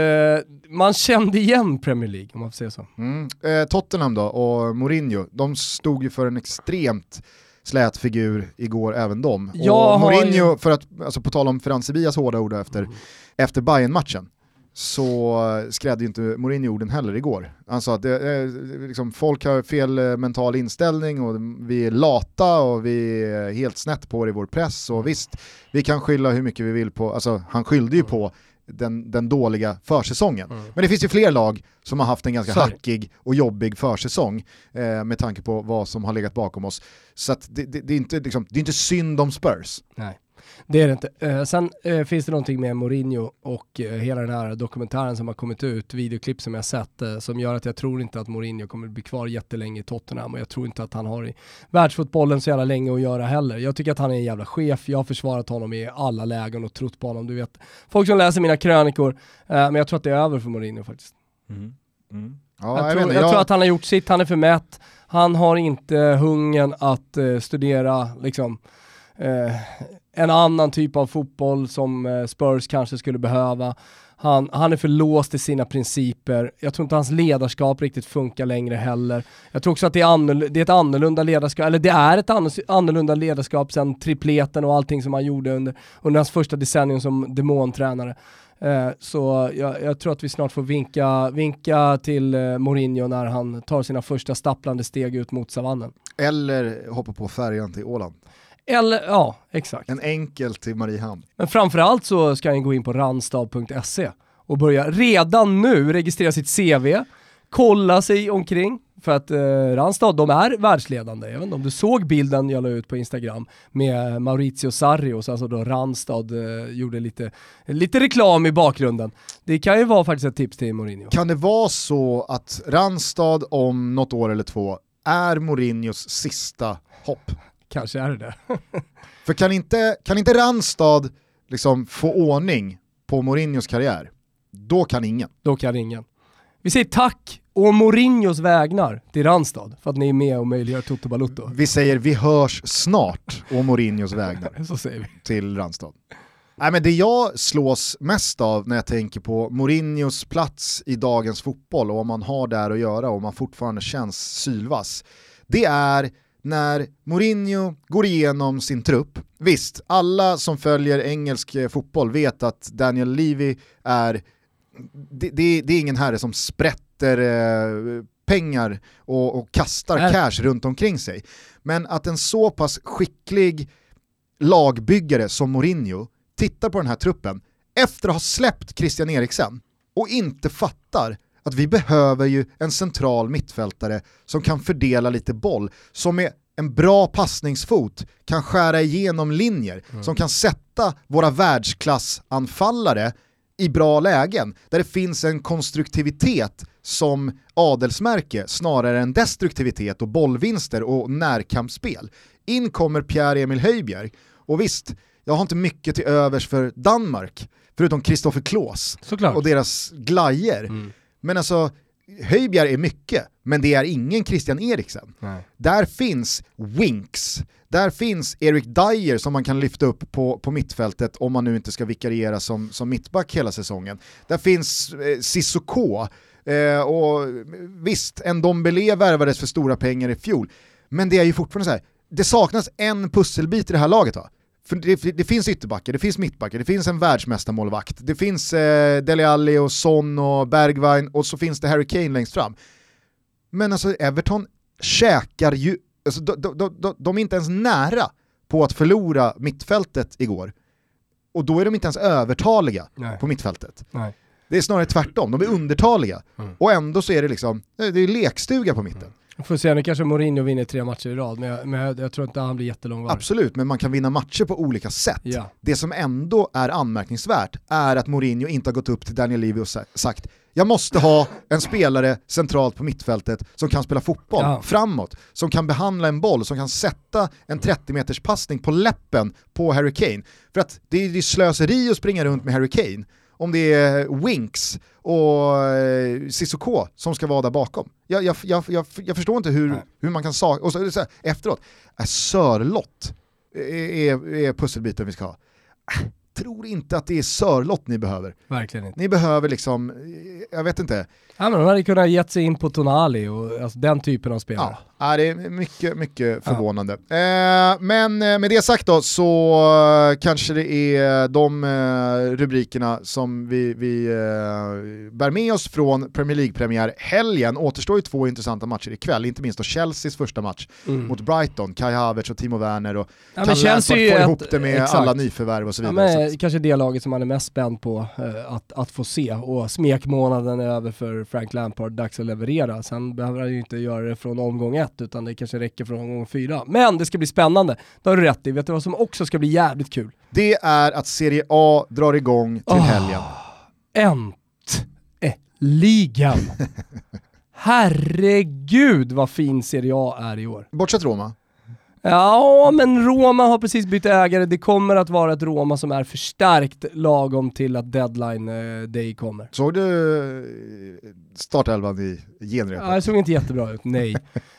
man kände igen Premier League om man får säga så. Mm. Eh, Tottenham då och Mourinho, de stod ju för en extremt slät figur igår även de. Jag och Mourinho, ju... för att, alltså på tal om Franzibias hårda ord efter, mm. efter Bayern-matchen, så skrädde ju inte Mourinho orden heller igår. Han sa att det är, liksom, folk har fel eh, mental inställning och vi är lata och vi är helt snett på det i vår press och visst, vi kan skylla hur mycket vi vill på, alltså han skyllde ju på den, den dåliga försäsongen. Mm. Men det finns ju fler lag som har haft en ganska Sorry. hackig och jobbig försäsong eh, med tanke på vad som har legat bakom oss. Så det, det, det, är inte, liksom, det är inte synd om Spurs. Nej. Det är det inte. Eh, sen eh, finns det någonting med Mourinho och eh, hela den här dokumentären som har kommit ut, videoklipp som jag sett, eh, som gör att jag tror inte att Mourinho kommer bli kvar jättelänge i Tottenham och jag tror inte att han har i världsfotbollen så jävla länge att göra heller. Jag tycker att han är en jävla chef, jag har försvarat honom i alla lägen och trott på honom. Du vet, folk som läser mina krönikor, eh, men jag tror att det är över för Mourinho faktiskt. Mm. Mm. Ja, jag, jag, tror, jag, jag, tror, att han har gjort sitt, han är för mätt, han har inte hungern att uh, studera liksom, uh, en annan typ av fotboll som eh, Spurs kanske skulle behöva. Han, han är för låst i sina principer. Jag tror inte hans ledarskap riktigt funkar längre heller. Jag tror också att det är, det är ett annorlunda ledarskap, eller det är ett annorlunda ledarskap sen tripleten och allting som han gjorde under, under hans första decennium som demontränare. Eh, så jag, jag, tror att vi snart får vinka, vinka till eh, Mourinho när han tar sina första stapplande steg ut mot savannen. Eller hoppa på färjan till Åland. Eller, ja, exakt. En enkel till Mariehamn. Men framförallt så ska han gå in på randstad.se och börja redan nu registrera sitt CV, kolla sig omkring, för att eh, Randstad, de är världsledande. Jag vet inte om du såg bilden jag la ut på Instagram med Maurizio Sarrios, alltså då Randstad eh, gjorde lite, lite reklam i bakgrunden. Det kan ju vara faktiskt ett tips till Mourinho. Kan det vara så att Randstad om något år eller två är Mourinhos sista hopp? Kanske är det det. För kan inte, kan inte Randstad liksom få ordning på Mourinhos karriär, då kan ingen. Då kan ingen. Vi säger tack och Mourinhos vägnar till Randstad för att ni är med och möjliggör Toto Balutto. Vi säger vi hörs snart och Mourinhos vägnar Så säger vi. till Randstad. Nej, men det jag slås mest av när jag tänker på Mourinhos plats i dagens fotboll och vad man har där att göra och man fortfarande känns sylvass, det är när Mourinho går igenom sin trupp, visst, alla som följer engelsk eh, fotboll vet att Daniel Levy är, det, det, det är ingen herre som sprätter eh, pengar och, och kastar Nej. cash runt omkring sig. Men att en så pass skicklig lagbyggare som Mourinho tittar på den här truppen efter att ha släppt Christian Eriksen och inte fattar att vi behöver ju en central mittfältare som kan fördela lite boll, som med en bra passningsfot kan skära igenom linjer, mm. som kan sätta våra världsklassanfallare i bra lägen, där det finns en konstruktivitet som adelsmärke snarare än destruktivitet och bollvinster och närkampsspel. In kommer Pierre-Emil Höjbjerg, och visst, jag har inte mycket till övers för Danmark, förutom Kristoffer Klås och deras glajer. Mm. Men alltså, Höjbjerg är mycket, men det är ingen Christian Eriksen. Nej. Där finns Winks, där finns Erik Dyer som man kan lyfta upp på, på mittfältet om man nu inte ska vikariera som, som mittback hela säsongen. Där finns eh, Sissoko, eh, och visst, en Dombele värvades för stora pengar i fjol, men det är ju fortfarande så här, det saknas en pusselbit i det här laget va? För det, det, finns ytterbackar, det finns mittbackar, det finns en världsmästarmålvakt, det finns eh, Dele Alli och Son och Bergwijn och så finns det Harry Kane längst fram. Men alltså Everton käkar ju, alltså, de, de, de, de är inte ens nära på att förlora mittfältet igår. Och då är de inte ens övertaliga Nej. på mittfältet. Nej. Det är snarare tvärtom, de är undertaliga. Mm. Och ändå så är det liksom, det är lekstuga på mitten. Mm. Får se, nu kanske Mourinho vinner tre matcher i rad, men jag, men jag, jag tror inte han blir jättelångvarig. Absolut, men man kan vinna matcher på olika sätt. Ja. Det som ändå är anmärkningsvärt är att Mourinho inte har gått upp till Daniel Levy och sagt Jag måste ha en spelare centralt på mittfältet som kan spela fotboll Ja. framåt, som kan behandla en boll, som kan sätta en 30 meters passning på läppen på Harry Kane. För att det är, är slöseri att springa runt med Harry Kane om det är Winks och eh, Cissoko som ska vara där bakom. Jag, jag, jag, jag, jag förstår inte hur, Nej. hur man kan sakna, och så, så här, efteråt, Sörlott är, är, är pusselbiten vi ska ha. Äh, Tror inte att det är Sörlott ni behöver. Verkligen inte. Ni behöver liksom, eh, jag vet inte, Ja, men de hade kunnat gett sig in på Tonali och alltså, den typen av spelare. Ja, ja, det är mycket, mycket förvånande. Eh, men eh, med det sagt då så eh, kanske det är de rubrikerna som vi, vi bär med oss från Premier League-premiär helgen. Återstår ju två intressanta matcher ikväll, inte minst då Chelseas första match Mm. mot Brighton, Kai Havertz och Timo Werner och Ja, Chelsea Lampard är få ett- ihop det med exakt. alla nyförvärv och så Ja, vidare. Så men, att- kanske det laget som man är mest spänd på att, att få se och smekmånaden är över för Frank Lampard, dags att leverera. Sen behöver han ju inte göra det från omgång ett utan det kanske räcker från omgång fyra. Men det ska bli spännande, det har du rätt i. Vet du vad som också ska bli jävligt kul? Det är att Serie A drar igång till Åh. helgen. Äntligen! Herregud vad fin Serie A är i år. Bortsett Roma. Ja, men Roma har precis bytt ägare. Det kommer att vara ett Roma som är förstärkt lagom till att deadline eh, day kommer. Såg du startelvan i genrepet? Ja, det såg inte jättebra ut, nej.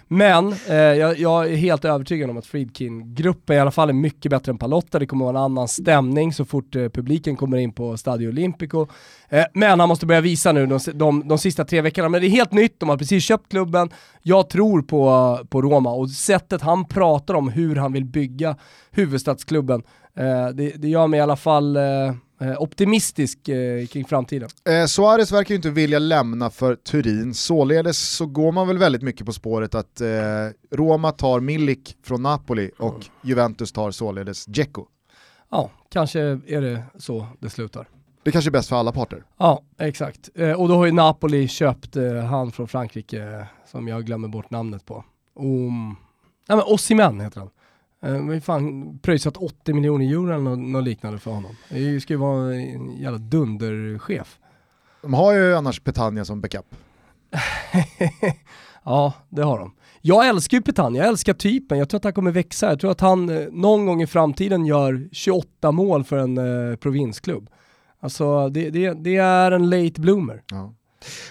Men eh, jag, jag är helt övertygad om att Friedkin-gruppen i alla fall är mycket bättre än Palotta. Det kommer vara en annan stämning så fort eh, publiken kommer in på Stadio Olimpico. Eh, men han måste börja visa nu de, de, de sista tre veckorna. Men det är helt nytt, de har precis köpt klubben. Jag tror på, på Roma och sättet han pratar om hur han vill bygga huvudstadsklubben, eh, det, det gör mig i alla fall eh, optimistisk eh, kring framtiden. Eh, Suarez verkar ju inte vilja lämna för Turin, således så går man väl väldigt mycket på spåret att eh, Roma tar Milik från Napoli och Juventus tar således Dzeko. Ja, kanske är det så det slutar. Det kanske är bäst för alla parter. Ja, exakt. Eh, och då har ju Napoli köpt eh, han från Frankrike, eh, som jag glömmer bort namnet på. Um, nej men Osimhen heter han. Men fan pröjsat 80 miljoner euro eller något, något liknande för honom. Det ska ju vara en jävla dunderchef. De har ju annars Petagna som backup. ja, det har de. Jag älskar ju Petan, jag älskar typen, jag tror att han kommer växa. Jag tror att han eh, någon gång i framtiden gör 28 mål för en eh, provinsklubb. Alltså det, det, det är en late bloomer. Ja.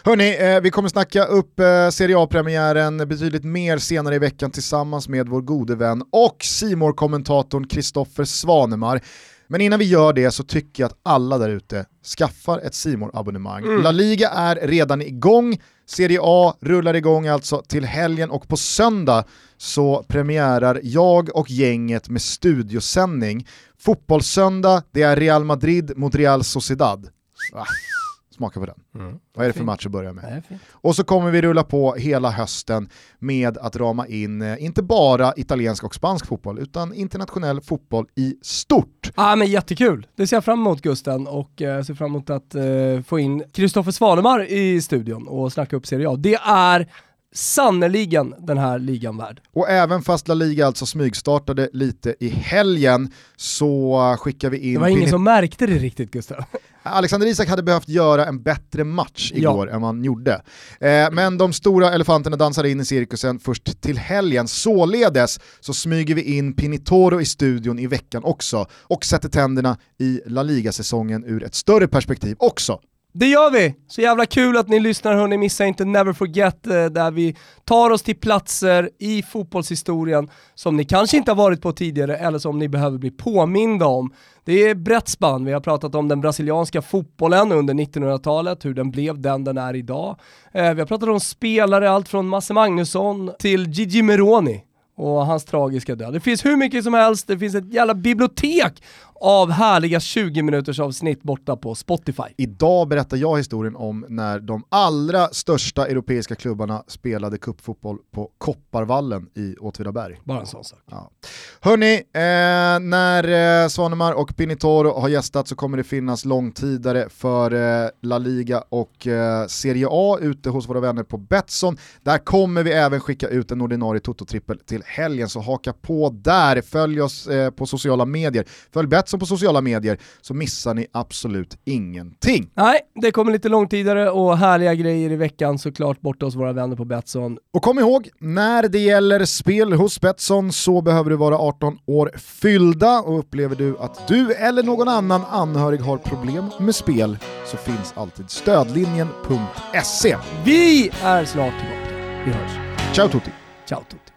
Hörni, eh, vi kommer snacka upp eh, Serie A-premiären betydligt mer senare i veckan tillsammans med vår gode vän och simor kommentatorn Kristoffer Svanemar. Men innan vi gör det så tycker jag att alla där ute skaffar ett simor abonnemang La Liga är redan igång, Serie A rullar igång alltså till helgen och på söndag så premiärar jag och gänget med studiosändning. Fotbollssöndag, det är Real Madrid mot Real Sociedad. Ah, smaka på den. Vad är det för match att börja med? Och så kommer vi rulla på hela hösten med att rama in eh, inte bara italiensk och spansk fotboll utan internationell fotboll i stort. Ja men jättekul, det ser jag fram emot Gusten och eh, ser fram emot att eh, få in Kristoffer Svanemar i studion och snacka upp Serie A. Det är sannerligen den här ligan värd. Och även fast La Liga alltså smygstartade lite i helgen så skickar vi in... Det var ingen som märkte det riktigt Gustav. Alexander Isak hade behövt göra en bättre match Ja. igår än vad han gjorde. Eh, men de stora elefanterna dansar in i cirkusen först till helgen. Således så smyger vi in Pinitoro i studion i veckan också och sätter tänderna i La Liga-säsongen ur ett större perspektiv också. Det gör vi! Så jävla kul att ni lyssnar hörni, missa inte Never Forget eh, där vi tar oss till platser i fotbollshistorien som ni kanske inte har varit på tidigare eller som ni behöver bli påminda om. Det är brett spann, vi har pratat om den brasilianska fotbollen under 1900-talet, hur den blev den den är idag. Eh, vi har pratat om spelare, allt från Masse Magnusson till Gigi Meroni och hans tragiska död. Det finns hur mycket som helst, det finns ett jävla bibliotek av härliga 20 minuters avsnitt borta på Spotify. Idag berättar jag historien om när de allra största europeiska klubbarna spelade cupfotboll på Kopparvallen i Åtvidaberg. Bara en sån sak. Ja. Hörni, eh, när eh, Svanemar och Pinitoro har gästat så kommer det finnas långtidare för eh, La Liga och eh, Serie A ute hos våra vänner på Betsson. Där kommer vi även skicka ut en ordinarie Toto-trippel till helgen, så haka på där. Följ oss eh, på sociala medier. Följ Betsson Betsson på sociala medier så missar ni absolut ingenting. Nej, det kommer lite långtidare och härliga grejer i veckan såklart borta hos våra vänner på Betsson. Och kom ihåg, när det gäller spel hos Betsson så behöver du vara 18 år fyllda och upplever du att du eller någon annan anhörig har problem med spel så finns alltid stödlinjen.se. Vi är snart tillbaka. Vi hörs. Ciao tutti! Ciao tutti!